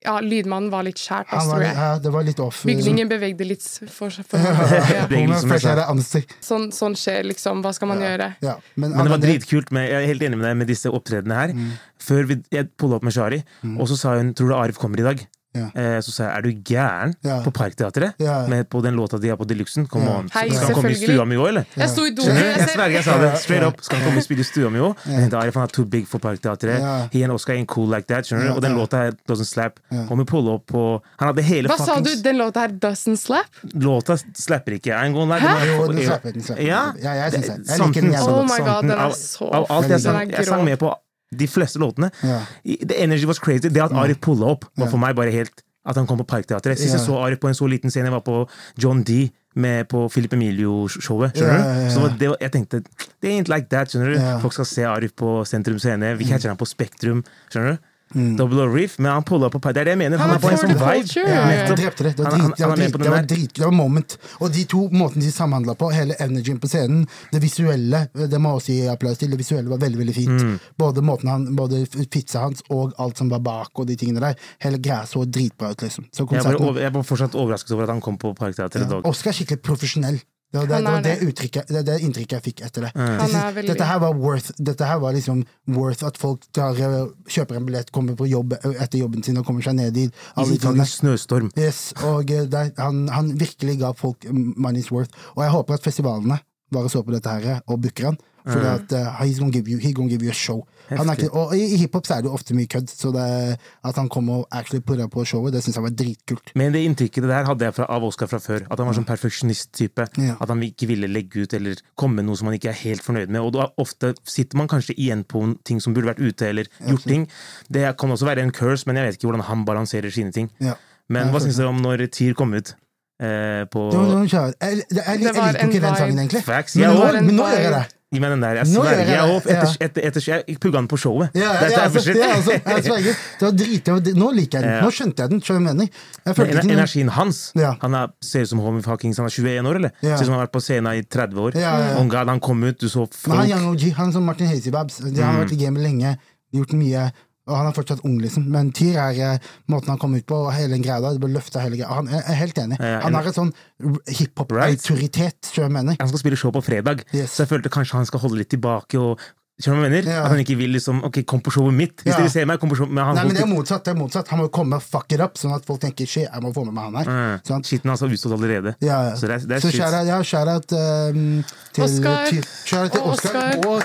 ja, lydmannen var litt skjært, var, ja, det var litt off. Bygningen bevegde litt for, for Ja. sånn, sånn skjer, liksom. Hva skal man gjøre? Ja. Men, Men det var dritkult. Med, jeg er helt enig med deg med disse opptredenene her. Mm. Før vi, jeg pulla opp med Shari, og så sa hun 'Tror du Arif kommer i dag?' Ja. Eh, så sa jeg 'Er du gæren?' Ja. På Parkteatret? Ja. Med, på den låta de har på Deluxen? On. Hei, Skal han komme i stua mi òg, eller? Jeg sto i doen. Jeg Jeg sverger, jeg sa det straight up. Skal han komme og spille i stua mi òg? Ja. da er han too big for Parkteatret. Ja. He and Oscar ain't cool like that. Skjønner du? Ja, Og den låta her doesn't slap. Ja. Og vi opp på Han hadde hele Hva sa du? Den låta her doesn't slap? Låta slapper ikke. I'm gonna lie. Hæ? Jo, Den slapper, den slapper. Ja, Ja, jeg synes det. Jeg liker den jævlig Oh my god, den er så Av alt jeg sang, jeg med på de fleste låtene. Ja. The energy was crazy. Det at Arif pulla opp, var for meg bare helt At han kom på Parkteatret. Sist jeg så Arif på en så liten scene, jeg var på John D. Med på Philip Emilio-showet. Skjønner yeah, yeah, yeah. du? Så det, var- jeg tenkte Det ain't like that. skjønner du? Folk skal se Arif på Sentrum Scene. Vi catcher han på Spektrum. Skjønner du? Mm. Double Reef, men han pulla på Det er det jeg mener. Han, Han er på en sånn vibe. Ja, Ja, han drepte det. Det var, Han- drit, han- det, var han er drit, det, var drit, det var moment. Og de to måtene de samhandla på, hele energien på scenen, det visuelle, det må jeg også gi applaus til, det visuelle var veldig veldig fint. Mm. Både måten han, både pizza hans og alt som var bak og de tingene der. Hele greia så dritbra ut, liksom. Så Jeg bare, jeg fortsatt overrasket over at han kom på Parkteatret i ja. dag. Oscar er skikkelig profesjonell. Det var det, det, var det, uttrykket, det, det inntrykket jeg fikk etter det. Mm. Han er Dette her var worth Dette her var liksom worth at folk tar, eh, kjøper en billett, kommer på jobb eh, etter jobben sin og kommer seg ned dit. I fucking snøstorm. Yes, og eh, der, han, han virkelig ga folk money's worth. Og jeg håper at festivalene bare så på dette her og booker han. For at uh, he's gonna give you, he's gonna give you a show. Han er ikke, og i, i hiphop så er det ofte mye kødd, så det, at han kom og actually putta på showet, det syns jeg var dritkult. Men det inntrykket det der hadde jeg fra, av Oscar fra før. At han var sånn perfeksjonist-type. Ja. At han ikke ville legge ut eller komme med noe som han ikke er helt fornøyd med. Og da ofte sitter man kanskje igjen på ting som burde vært ute, eller gjort ting. Det kan også være en curse, men jeg vet ikke hvordan han balanserer sine ting. Ja. Men hva syns dere om når TIR kom ut? Eh, på Det var, det var jeg, jeg, jeg, jeg, Det liker ikke den sangen, egentlig. Facts. Men, nå, men nå gjør jeg det. Gi meg den der. Jeg sverger. jeg Jeg, etter, etter, etter, jeg pugga den på showet. Ja, ja, ja, er altså, det, altså, jeg sverger. Det var drit, var, drit- nå liker jeg den. Nå skjønte jeg den. Skjønner jeg mener? Jeg Men energien hans Ja. Han er, ser ut som homie fuckings Han er 21 år, eller? Ja. Ser ut som han har vært på scenen i 30 år. Ja, ja, ja. God, han kom ut, du så Men han folk OG, han er som Martin Hazy Babs. De har vært i gamet lenge, gjort mye, og han er fortsatt ung, liksom. Men Tyr er eh, måten han kom ut på, og hele den greia der. Det ble løfta hele greia. Han er, helt enig. Ja, Han er har et sånn hiphop-autoritet, tror jeg mener. Han skal spille show på fredag, Yes. så jeg følte kanskje han skal holde litt tilbake. og Skjønner du hva jeg mener? Ja. At han ikke vil liksom Ok, kom på showet mitt. Hvis Ja. dere ser meg, kom på showet Men han Nei, men det er motsatt. det er motsatt Han må komme og fuck it up, sånn at folk tenker shit, jeg må få med meg han her. Mm. Skitten hans har utstått allerede. Ja, ja. Så det er- det er så shit. ja, shout-out, um, til Oscar. Til, Shout-out til Og Oscar. Oscar. Og,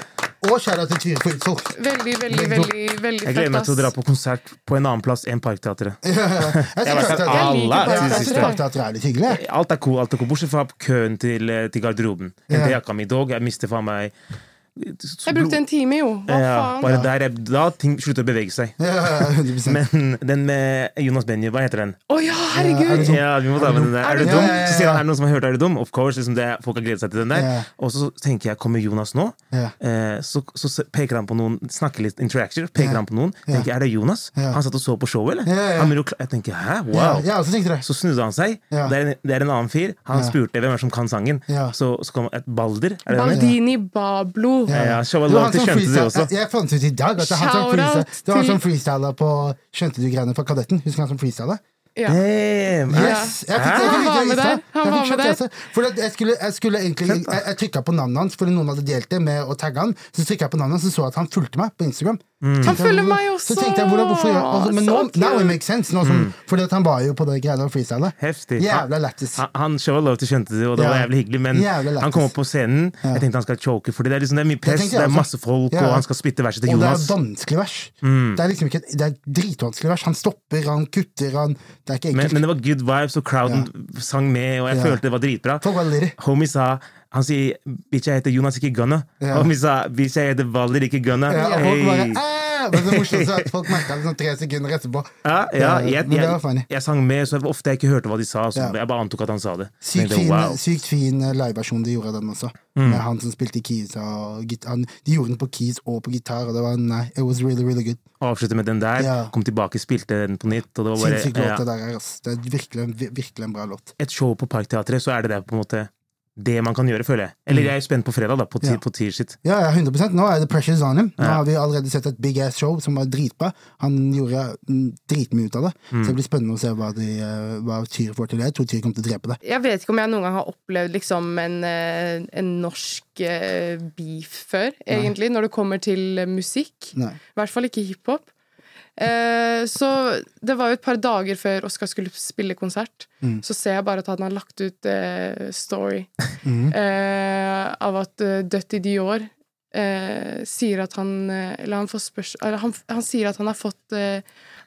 og shout-out til Tvil for utsolgt. Veldig, veldig, Veldig veldig Jeg gleder meg til å dra på konsert på en annen plass enn Parkteatret. Jeg til. Parkteatret. Parkteatret er litt hyggelig. Alt er cool, alt er cool, bortsett fra køen til, eh, til garderoben. Ja. Hente jakka mi dog, jeg mister faen meg Jeg brukte en time, jo. Hva ja, faen? Bare der jeg, Da ting slutter å bevege seg. Ja, ja, ja, 100%. Men den med Jonas Benny, hva heter den? Å oh, Ja, er herregud! Ja, vi må ta med den der. Er du du dum? dum? Ja, ja, ja. Så sier han er det noen som har hørt Er du dum? Of course. Liksom det, folk har gledet seg til den der. Ja. Og så tenker jeg, kommer Jonas nå? Ja. Eh, så, så peker han på noen, snakker litt interaction, peker Ja. han på noen. Tenker, jeg, er det Jonas? Ja. Han satt og så på showet, eller? Jeg tenker, hæ? Ja, Wow! Så snudde han seg. Ja. Det, er en, det er en annen fyr. Han Ja. spurte hvem er som kan sangen. Ja. Så, så kom et Balder. Er? Baldini Bablo. Ja, ja, som du også. Jeg, jeg fant ut i dag at det var han som det var han som freestyla på Skjønte du greiene fra Kadetten? Husker han som freestyla? Ja. Damn! Yes! Jeg fikk, Han var med der. For skulle, jeg skulle egentlig Jeg, jeg trykka på navnet hans fordi noen hadde delt det med å tagge han. Så trykka jeg på navnet hans og så at han fulgte meg på Instagram. Mm. Han følger meg også! Så tenkte jeg, hvordan, hvorfor gjør altså, Men nå, now it makes sense. Nå som, Fordi at han var jo på det greia freestyle. Heftig. Jævla lættis. Han, han showa love til skjønte det, og det Ja. var jævlig hyggelig, men Jævlig han kom opp på scenen. Ja. Jeg tenkte han skal choke, fordi det er, liksom, det er mye press, det er masse folk, Ja. og han skal spytte verset til Og det er Jonas. vanskelig vers. Mm. Det er liksom ikke Det er dritvanskelig vers. Han stopper, han kutter, han Det er ikke enkelt. men det var good vibes, og crowden sang med, og jeg Ja. følte det var dritbra. Folk var Homie sa Han sier jeg heter Jonas, ikke Gunna'. Ja. Homie sa 'bitch, jeg heter Valder, ikke Gunna'. ja, og folk bare Hey. Men det morsomt at folk merka det sånn tre sekunder etterpå. Ja, ja, jeg, jeg, jeg, jeg sang med, så ofte jeg ikke hørte hva de sa. Så. Jeg bare antok at han sa det. Sykt tenkte fin, wow. sykt fin eh, liveversjon de gjorde av den også. Mm. Med han som spilte keys og gitar. De gjorde den på keys og på gitar, og det var nei, it was really, really good. Avslutte med den der, Ja. kom tilbake, spilte den på nytt. Og det var bare Sinnssykt låt, ja, det der. Altså. Det er virkelig, virkelig en bra låt. Et show på Parkteatret, så er det det på en måte det man kan gjøre, føler jeg. Eller jeg er spent på fredag, da, på, Mm. Ja. på Tier. Ja, ja, 100 Nå er det Pressures on him. Nå Ja. har vi allerede sett et big ass show som var dritbra. Han gjorde mm, dritmye ut av det. Mm. Så det blir spennende å se hva, de, eh, hva Tyr får til. Jeg tror Tyr kommer til å drepe det. Jeg vet ikke om jeg noen gang har opplevd liksom en, eh, en norsk eh, beef før, egentlig, når det kommer til musikk. I hvert fall ikke hiphop. Eh, så det var jo et par dager før Oskar skulle spille konsert. Mm. Så ser jeg bare at han har lagt ut eh, story mm. eh, av at uh, Dutty Dior eh, sier at han eh, Eller han får spørs... Eller han, han sier at han har fått eh,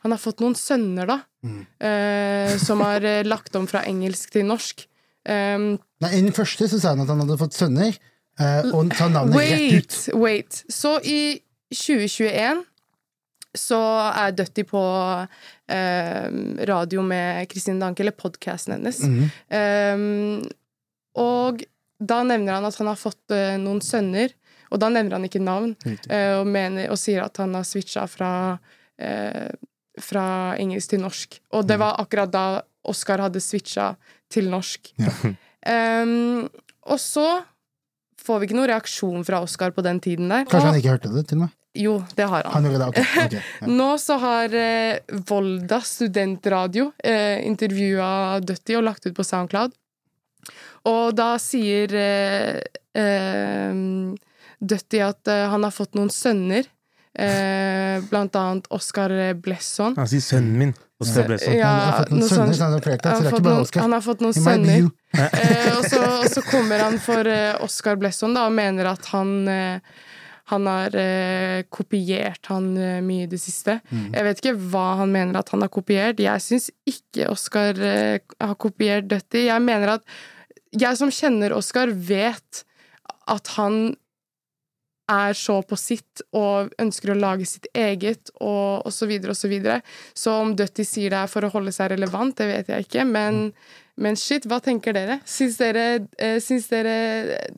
Han har fått noen sønner, da. Mm. eh, som har lagt om fra engelsk til norsk. Um, Nei, I den første så sa han at han hadde fått sønner, eh, og sa navnet rett ut. Wait, wait. Så i 2021 så er Dutty på eh, radio med Kristine Danke, eller podkasten hennes. Mhm. Um, og da nevner han at han har fått eh, noen sønner, og da nevner han ikke navn, eh, og, mener, og sier at han har switcha fra, eh, fra engelsk til norsk. Og Mm. det var akkurat da Oskar hadde switcha til norsk. Ja. Um, og så får vi ikke noen reaksjon fra Oskar på den tiden der. Kanskje han ikke hørte det, til og med. Jo, det har han. Han det, okay. Okay. ja. Nå så har eh, Volda studentradio eh, intervjua Dutty og lagt ut på Soundcloud. Og da sier eh, eh, Dutty at eh, han har fått noen sønner. Eh, blant annet Oscar Blesson. Han sier 'sønnen min'. Oscar Blesson. Ja, sånn. Han har fått noen noe sønner, sånt. han har Han har noen- Han har fått noen sønner. Eh, og, så, og så kommer han for eh, Oscar Blesson da, og mener at han eh, han har eh, kopiert han eh, mye i det siste. Mm. Jeg vet ikke hva han mener at han har kopiert. Jeg syns ikke Oscar eh, har kopiert Dutty. Jeg mener at jeg som kjenner Oscar, vet at han er så på sitt og ønsker å lage sitt eget, og, osv. så videre og så videre. Så om Dutty sier det er for å holde seg relevant, det vet jeg ikke, men, men shit, hva tenker dere? Syns dere, eh, syns dere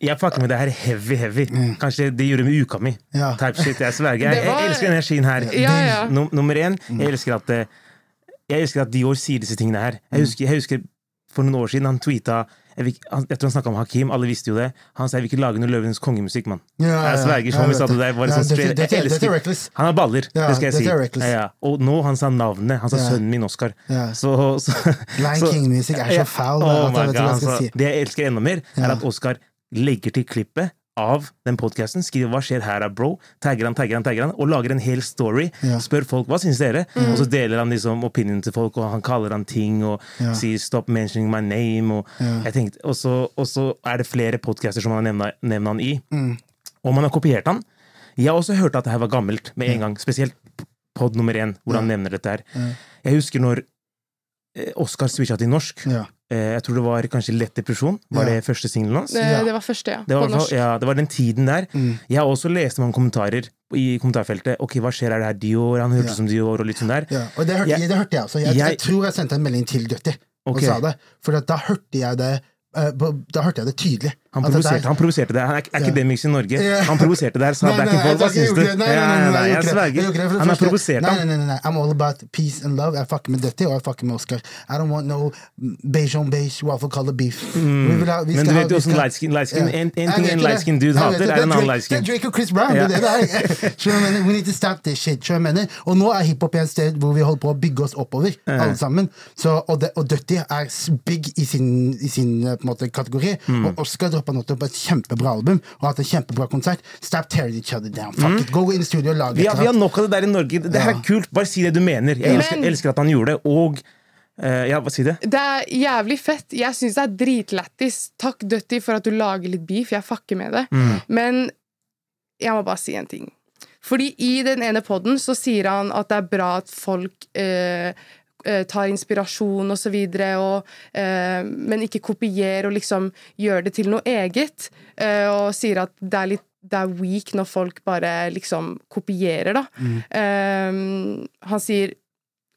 Jeg fucker med det her heavy, heavy. Kanskje det gjorde med uka mi. Ja. Type shit, Jeg sverger. Jeg, var- jeg elsker energien her. Ja, ja. Num nummer én, jeg elsker at eh, Jeg elsker at Dior sier disse tingene her. Jeg husker, jeg husker for noen år siden han tweeta Jeg, vil, han, jeg tror han snakka om Hakim, alle visste jo det. Han sa jeg vil ikke lage noe Løvenes kongemusikk, mann. Ja, ja. Jeg sverger, som vi sa det det. der. Var Ja, sånn er reckless. Han har baller, det skal jeg si. Og nå han sa navnet. Han sa sønnen min, Oscar. Ja. Så, så, Lion King-musikk er så fæl. Oh jeg jeg si. Det jeg elsker enda mer, er at Oscar legger til klippet av den podkasten, skriver 'hva skjer her, bro', tagger han, tagger han, tagger han, og lager en hel story. Ja. Spør folk 'hva syns dere', og så deler han liksom opinionen til folk, og han kaller han ting, og Ja. sier 'stop mentioning my name', og Ja. jeg tenkte, og så, og så er det flere podcaster som han har nevnt han i. Mm. Og man har kopiert han. Jeg har også hørt at det her var gammelt med en gang, spesielt pod nummer én, hvor han nevner dette her. Jeg husker når eh, Oscar switcha til norsk, Ja. Eh, Jeg tror det var kanskje Lett depresjon. Var Ja. det første singelen hans? Det, det var første, ja. Det var, på norsk. ja, det var den tiden der. Mm. Jeg har også lest mange kommentarer i kommentarfeltet. Ok, hva skjer, er det her Dior? Han hørtes Ja. som Dior, og litt sånn der. Ja, og det hørte, Jeg- det hørte jeg også. Jeg, jeg, jeg- tror jeg sendte en melding til Døtti og sa det. For da hørte jeg det eh, Da hørte jeg det tydelig. Han dette er- provoserte, han provoserte det. Han er, er ikke Demix i Norge. Han provoserte der, sa Nei, nei, back and forth. Hva jeg- jeg syns du? det. Nei, nei, nei, nei, jeg sverger. Han har provosert ham. nei, nei, nei, I'm all about peace and love. Jeg fucker med Døtti, og jeg fucker med Oscar. I don't want no beige on beige waffle color beef. Vi vil ha- vi Mm. Men du vet jo vi åssen lightskin. En, ting en lightskin dude hater, er en annen lightskin. light skin. Det er Drake og Chris Brown, det er det? We need to stop this shit. Og nå er hiphop et sted hvor vi holder på å bygge oss oppover, alle sammen. Og, og Dutty er big i sin, i sin eh, kategori. Mm. Og Oscar droppa nettopp et kjempebra album og hatt en kjempebra konsert. Stop tearing each other down. Fuck it. Go in studio og lag Mm. Vi et har, vi har nok av det der i Norge. Det her Ja. er kult. Bare si det du mener. Jeg Men- elsker, elsker at han gjorde det, og uh, Ja, hva si det? Det er jævlig fett. Jeg syns det er dritlættis. Takk, Dutty, for at du lager litt beef. Jeg fucker med det. Mm. Men jeg må bare si en ting. Fordi i den ene poden så sier han at det er bra at folk eh, tar inspirasjon videre, eh, men ikke kopierer og liksom gjør det til noe eget. Eh, og sier at det er litt det er weak når folk bare liksom kopierer, da. Eh, han sier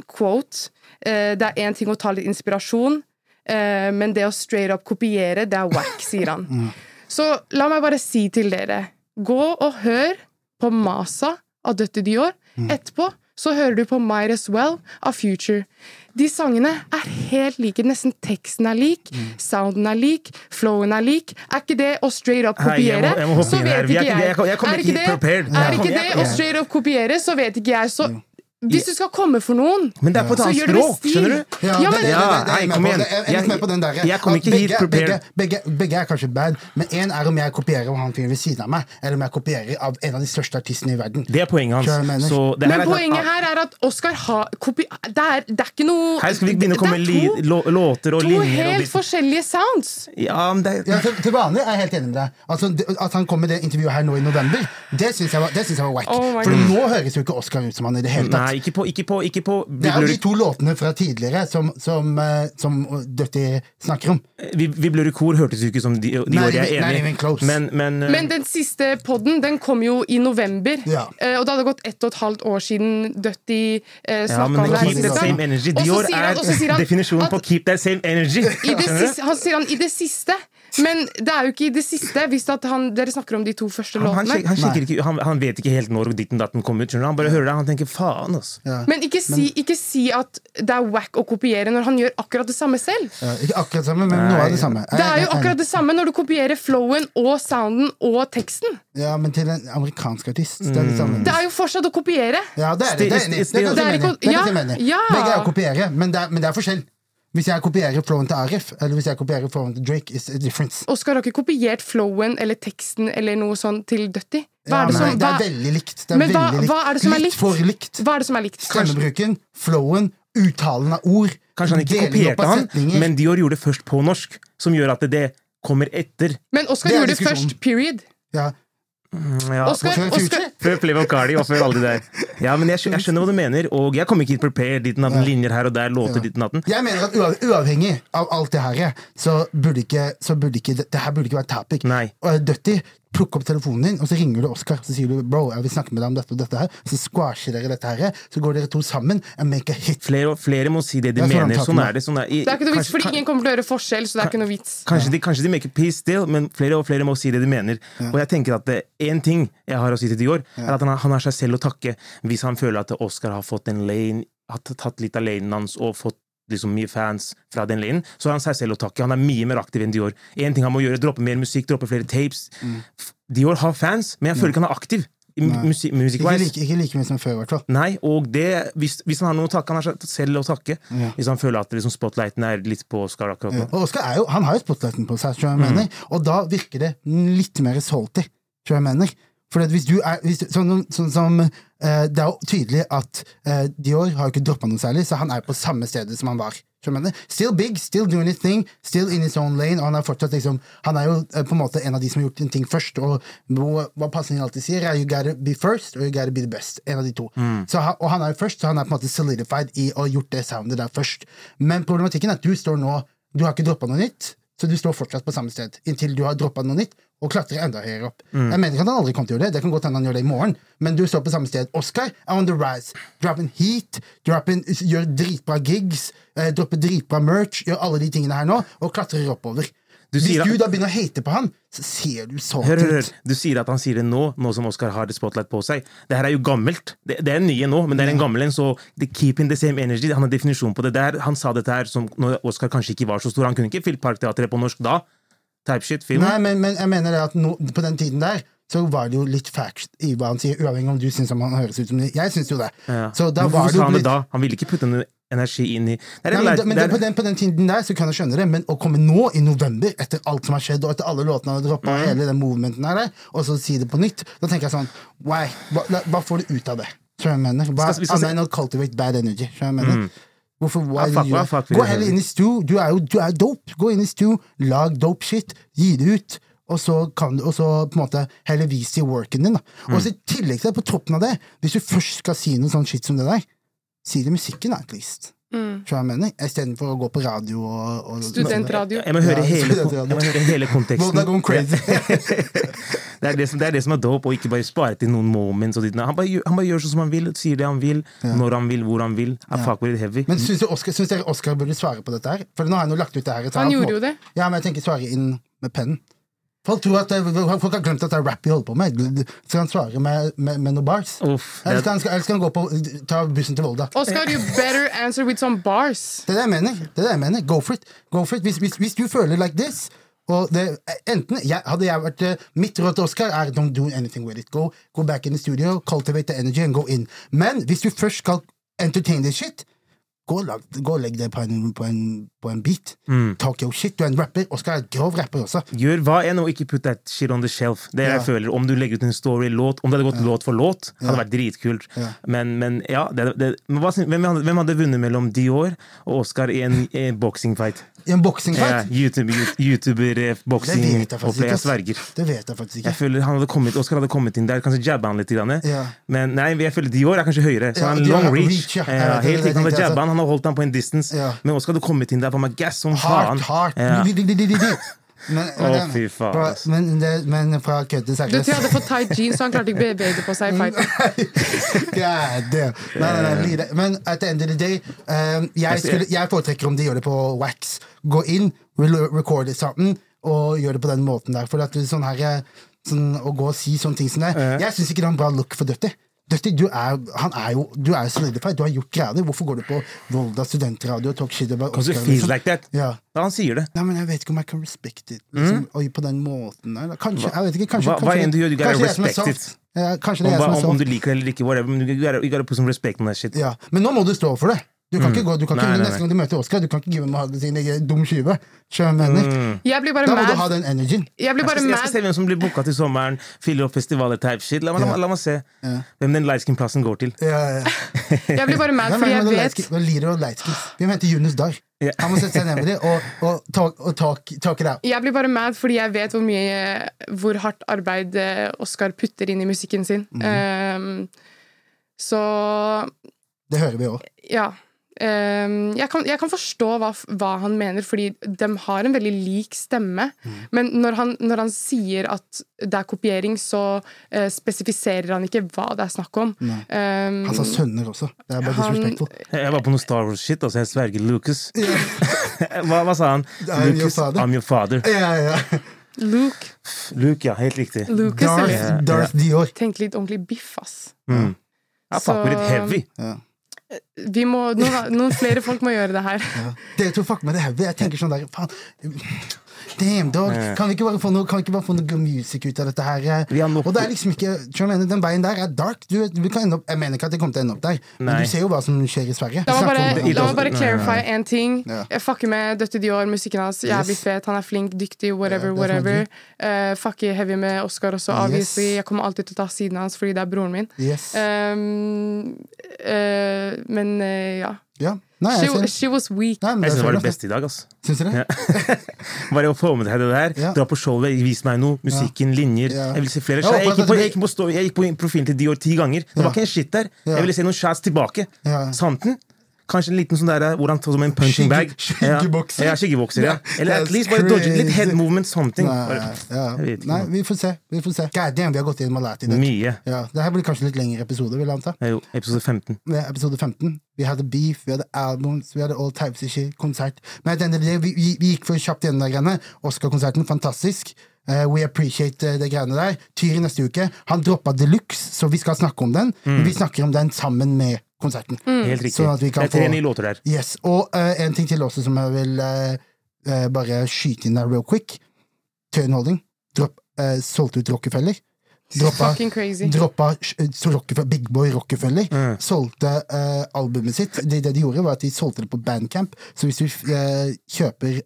quote eh, Det er én ting å ta litt inspirasjon, eh, men det å straight up kopiere, det er wack, sier han. Så la meg bare si til dere Gå og hør på Masa av Døtte Dior. Etterpå så hører du på Might As Well av Future. De sangene er helt like. Nesten teksten er lik, sounden er lik, flowen er lik. Er ikke det å straight up Hei, jeg må- kopiere, jeg må så vet ikke jeg. Er ikke ikke det, er ikke det å straight up kopiere, så vet ikke jeg. Så hvis du skal komme for noen, Men det er på et så gjør det med stil. skjønner du? Ja, det- men det- det- det- Ja, jeg kom igjen. Jeg Jeg- den der. jeg kommer At ikke hit prepared. Begge, begge, begge er kanskje bad, men én er om jeg kopierer han fyren ved siden av meg, eller om jeg kopierer av en av de største artistene i verden. Det er poenget hans. Så det Men her er- poenget her er at Oscar har kopi... Det er, det er ikke noe Her skal vi begynne å komme med li, to- låter og To linjer To helt forskjellige sounds. Ja, men det Ja, til, til vanlig er jeg helt enig med deg. Altså, det- At han kom med det intervjuet her nå i november, det syns jeg var, det synes jeg var wack. Oh For nå høres jo ikke Oscar ut som han i det hele tatt. Nei, ikke på, ikke på, ikke på Det er jo de to låtene fra tidligere som, som, eh, som Dutty snakker om. Vi, vi blør i kor hørtes jo ikke som de, de Nei, år jeg er enig close. Men, men, uh... Men den siste podden den kom jo i november. Ja. Eh, og det hadde gått ett og et halvt år siden Døtti eh, snakka ja, om det. keep that same energy. Dior han- er sier han definisjonen at på keep that same energy. i det siste, han sier han i det siste. Men det er jo ikke i det siste, hvis at han, dere snakker om de to første Han, han, låtene. Han, han, ikke, han, han vet ikke helt når ditten datten kom ut. Han bare hører det, han tenker faen, altså. Ja. Men ikke si, ikke si at det er wack å kopiere når han gjør akkurat det samme selv. Ja, ikke akkurat samme, men noe av det samme. Det er jo akkurat det samme når du kopierer flowen og sounden og teksten. Ja, men til en amerikansk artist. Det er det samme. Det er jo fortsatt å kopiere. Ja, det er det. Det er. Det jeg Det er. Det er ja. Begge er å kopiere, men det er, men det er forskjell. Hvis jeg kopierer flowen til Arif, eller hvis jeg kopierer flowen til Drake, is a difference. Oskar, har ikke kopiert flowen eller teksten eller noe sånt til Dutty. Hva er det men som, det er veldig likt. Det er Men hva- likt. hva er det som er likt? litt for likt. hva er det som er likt? Stemmebruken, flowen, uttalen av ord. Kanskje han ikke kopierte han, men Dior gjorde det først på norsk, som gjør at det kommer etter. Men Oskar gjorde det først, period. ja. Ja, Oscar, Før Oscar, Før Playboy Cardi og før alle de der. Ja, men jeg, jeg skjønner hva du mener, og jeg kommer ikke hit prepared dit natten, linjer her og der, låter dit natten. Jeg mener at uavhengig av alt det her, så burde ikke, så burde ikke det, det her burde ikke være topic. Nei. Og Dutty, plukk opp telefonen din, og så ringer du Oscar. Så sier du bro, jeg vil snakke med deg om dette og dette her. Så squasher dere dette her, så går dere to sammen and make a hit. Flere, og flere må si det de Det mener. sånn mener. Sånn er det. Sånn er, i- det er ikke noe vits, for ingen kommer til å gjøre forskjell, så det er ikke noe vits. Kanskje de, kanskje de make peace still, men flere og flere må si det de mener. Og jeg tenker at én ting jeg har å si til Dior, er at han har, han har seg selv å takke hvis han føler at Oscar har fått en lane, har tatt litt av lanen hans og fått liksom mye fans fra den linen, så har han seg selv å takke. Han er mye mer aktiv enn Dior. Én ting han må gjøre, droppe mer musikk, droppe flere tapes. Mm. Dior har fans, men jeg føler ikke han er aktiv. musi- Ikke Music-wise. like, ikke like mye som før, i hvert fall. Nei, og det, hvis, hvis han har noe å takke, han har seg selv å takke. Hvis han føler at liksom, spotlighten er litt på Oscar akkurat nå. Og Oscar er jo, han har jo spotlighten på seg, tror jeg jeg mener. og da virker det litt mer salty, tror jeg jeg mener. For hvis du er, hvis du, sånn, sånn som eh, Det er jo tydelig at eh, Dior har jo ikke droppa noe særlig, så han er på samme stedet som han var. Still big, still doing his thing, still in his own lane. Og han er fortsatt liksom Han er jo eh, på en måte en av de som har gjort en ting først. Og hva, passingen alltid sier, er you gotta be first, or you gotta be the best. En av de to. Så, og han er jo først, så han er på en måte solidified i å ha gjort det soundet der først. Men problematikken er at du står nå Du har ikke droppa noe nytt, så du står fortsatt på samme sted inntil du har droppa noe nytt og klatrer enda høyere opp. Mm. Jeg mener ikke at han aldri kommer til å gjøre det, det kan godt hende han gjør det i morgen, men du står på samme sted. Oscar er on the rise. Dropping heat, dropping, gjør dritbra gigs, eh, dropper dritbra merch, gjør alle de tingene her nå, og klatrer oppover. Du Hvis du da begynner å hate på han, så ser du sånn Hør, hør, hør. Du sier at han sier det nå, nå som Oscar har det spotlight på seg. Det her er jo gammelt. Det, det er nye nå, men det er en gammel en, så keep in the same energy. Han har definisjon på det der. Han sa dette her som når Oscar kanskje ikke var så stor. Han kunne ikke fylt Parkteatret på norsk da. Type shit, film. Nei, men, men jeg mener det at no, på den tiden der så var det jo litt fact i hva han sier, uavhengig om du syns han høres ut som det. Jeg syns jo det. Ja. Så da Men var det jo han det da? Han ville ikke putte noe energi inn i er Nei, men, men på, den, på den tiden der så kan jeg skjønne det, men å komme nå, i november, etter alt som har skjedd, og etter alle låtene har droppa, Mm. hele den movementen her, og så si det på nytt, da tenker jeg sånn Why? Hva, hva får du ut av det? Tror jeg mener? Hva, Skal- skal, skal cultivate bad energy. Tror jeg mener? Hvorfor, why Ja, fuck, you- fuck Gå heller inn i stu. Du er jo du er dope. Gå inn i stu, lag dope shit, gi det ut. Og så, kan du, og så på en måte heller vis til worken din. Da. Mm. Og så i tillegg til det, på toppen av det, hvis du først skal si noe sånn shit som det der, si det i musikken, at least. Mm. Du jeg mener? Istedenfor å gå på radio og, og Studentradio. Jeg må høre, hele, jeg må høre hele konteksten. Det, er det, som, det er det som er dope, og ikke bare spare til noen moments. Og han, bare, han bare gjør sånn som han vil, sier det han vil, når han vil, hvor han vil. Ja. Men syns, du Oscar, syns dere Oscar burde svare på dette her? For nå har jeg nå lagt ut det her. Han gjorde jo det. Ja, men jeg tenker svare inn med pennen. Folk tror at det, folk har glemt at det er rap vi holder på med. Skal han svare med, med, med noen bars? Uff, Eller skal han, skal, eller skal han gå på, ta bussen til Volda? Oscar, you better answer with some bars. Det er det jeg mener. Det er det jeg mener. Go for it. Go for it. Hvis, hvis, hvis du føler like this og det, enten, jeg, Hadde jeg vært eh, Mitt råd til Oscar er don't do anything with it. Go, go back in the studio, cultivate the energy and go in. Men hvis du først skal entertain this shit, gå og, gå og legg det på en, på en, på en beat. Talk your shit. Du er en rapper. Oscar er være grov rapper også. gjør hva enn, og ikke put that shit on the shelf. Det Ja. jeg føler, Om du legger ut en story-låt, om det hadde gått låt for låt, hadde vært dritkult. Ja. Men, men ja, det, det, men hva, hvem, hadde, hvem hadde vunnet mellom Dior og Oscar i en, en boxingfight? I en boksingfight? Ja, YouTuber, eh, det boxing vet jeg sverger. Det vet jeg faktisk ikke. Jeg føler han hadde kommet, Oscar hadde kommet inn der, kanskje jabba han litt. Grann. Ja. Men nei, jeg føler Dior er kanskje høyere. Så Ja, han long reach. reach, ja. Ja, ja, det, helt riktig, Han hadde jabba også. han, han har holdt han på en distance. Ja. Men Oscar hadde kommet inn der på meg gass som Hardt, faen. hardt. Ja. Men, Å, fy faen, Fra- Men, det, men fra kødd til Du hadde fått tight jeans, så han klarte ikke å bevege på seg i fighten. God damn. Nei, nei, nei. Men at the end of the day um, jeg, skulle, jeg foretrekker om de gjør det på wax. Gå inn, record something, og gjør det på den måten der. For at sånn her eh, sånn, Å gå og si sånne ting som det Jeg syns ikke det er en bra look for Dutty. Dutty, du er, han er jo du er solidified. Du har gjort greier. Hvorfor går du på Volda studentradio og talk shit about Because it feels like that. Ja. Da han sier det. Nei, men jeg vet ikke om jeg kan respect it. Liksom, Oi, på den måten der. Kanskje, jeg vet ikke, kanskje, hva, Hva- hva kanskje enn du gjør, du gotta kanskje respect soft. it. Ja, kanskje det Om, er hva, som er om, om du liker det eller ikke, whatever, men you gotta, you gotta put some respect on that shit. Ja, Men nå må du stå for det. Du kan ikke gå, du kan ikke, Mm. Nei, nei, Neste gang du møter Oscar, du kan ikke give ha sin egen dum skyve. Jeg? Mm. Jeg blir bare Da må du ha den energien. Jeg blir Jeg bare skal, jeg skal se hvem som blir booka til sommeren, fyller opp festivaler, type shit. La meg, la, meg- la meg se hvem den lightskin-plassen går til. Ja, ja. Jeg blir bare mad fordi jeg vet Lirer og lightskins? Vi må hente Yunus Dar. Ja. Han må sette seg ned med dem og, og, talk, og talk, talk it out. jeg blir bare mad fordi jeg vet hvor mye Hvor hardt arbeid Oskar Oscar putter inn i musikken sin. Um, så Det hører vi òg. ja. Um, jeg, kan, jeg kan forstå hva, hva han mener, fordi de har en veldig lik stemme. Men når han, når han sier at det er kopiering, så uh, spesifiserer han ikke hva det er snakk om. Um, Han sa sønner også. Det er bare Han-. Jeg var på noe Star Wars-shit, altså. Jeg sverger Lucas. hva, hva sa han? I'm your Lucas, father. I'm your father. Ja, ja. Luke, Luke, ja. Helt riktig. Lucas. Darth, Darth Dior. Tenk litt ordentlig biff, ass. Mm. Jeg fuck with Så- heavy. Ja. Vi må, noen, noen flere folk må gjøre det her. Ja. Dere to fuck med det heavy. Jeg tenker sånn der Faen. Damn, dog. Kan vi ikke bare få noe, kan vi ikke bare få noe music ut av dette her? Og det er liksom ikke mener, Den veien der er dark. Du, du kan ende opp, jeg mener ikke at det kommer til å ende opp der, men du ser jo hva som skjer i Sverige. La meg bare, la meg bare clarify én ting. Ja. Jeg fucker med Døtte Dior, musikken hans. Jævlig Yes. fet. Han er flink, dyktig, whatever, er whatever. Uh, fucker heavy med Oscar også, obviously. Yes. Jeg kommer alltid til å ta siden hans fordi det er broren min. Yes. Um, uh, men uh, ja. Ja. Nei, jeg She, she was weak. Nei, Jeg syns det var er det beste i dag, altså. Syns dere? Ja. Bare å få med deg det der. Ja. Dra på showet, vis meg noe. Musikken, linjer. Ja. Jeg vil se flere Jeg. Jeg gikk, på, jeg, gikk på jeg gikk på profilen til Dior ti ganger. Det var ikke en shit der. Jeg ville se noen shots tilbake. Ja. Santen. Kanskje en liten sånn der, hvor han tar som en punching bag. skyggebokser. Ja, ja skyggebokser, ja. Eller at least bare dodge litt head movement, something. Nei, ja. Nei, vi får se. Vi får se. God damn, vi har gått inn med lært i dag. Mye. Ja, det her blir kanskje litt lengre episode, vil jeg anta. Jo episode 15. Det er episode 15. Vi hadde beef, vi hadde albums, vi hadde all types of shit, konsert. Men denne, vi, vi, vi gikk for kjapt gjennom de greiene. Oscar-konserten, fantastisk. Uh, we appreciate uh, de greiene der. Tyr i neste uke. Han droppa Deluxe, så vi skal snakke om den. Men vi snakker om den sammen med konserten. Helt riktig. Sånn at vi Det er tre få nye låter der. Yes, Og uh, en ting til også som jeg vil uh, bare skyte inn der real quick. Tøyen Holding dropp, eh, solgte ut Rockefeller. Droppa, droppa Rockefeller, Big Boy Rockefeller. Mm. Solgte albumet sitt. Det, det de gjorde, var at de solgte det på Bandcamp. Så hvis du kjøper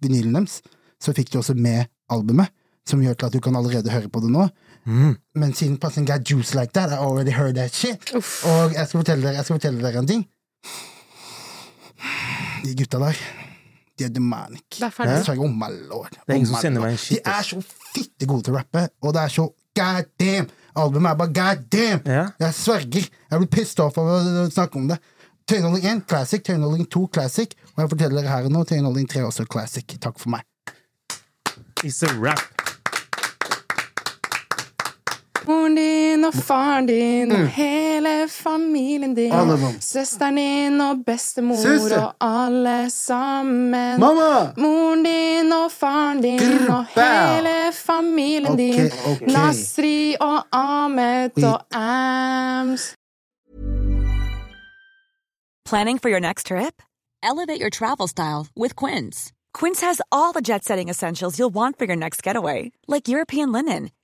vinylen deres, så fikk du også med albumet. Som gjør til at du kan allerede høre på det nå. Mm. Men siden Passing got juice like that, I already heard that shit. Uff. Og jeg skal fortelle dere, jeg skal fortelle dere en ting. De gutta der, de er demonic. Det er ferdig. Oh lord. Det er ingen som sender meg en shit, De er så fitte gode til å rappe, og det er så god damn. Albumet er bare god damn. Ja. Jeg sverger. Jeg blir pissed off av å snakke om det. Tøyenholding 1 classic, Tøyenholding 2 classic, og jeg forteller dere her og nå, Tøyenholding 3 også classic. Takk for meg. It's a rap. Moren din og faren din og hele familien din. Mm. Alle sammen. Søsteren din og bestemor Søster. og alle sammen. Mamma! Moren din og faren din og Grr, hele familien Ok, din. ok. Nasri og Ahmed Vi- og Ams. Planning for your next trip? Elevate your travel style with Quince. Quince has all the jet setting essentials you'll want for your next getaway, like European linen,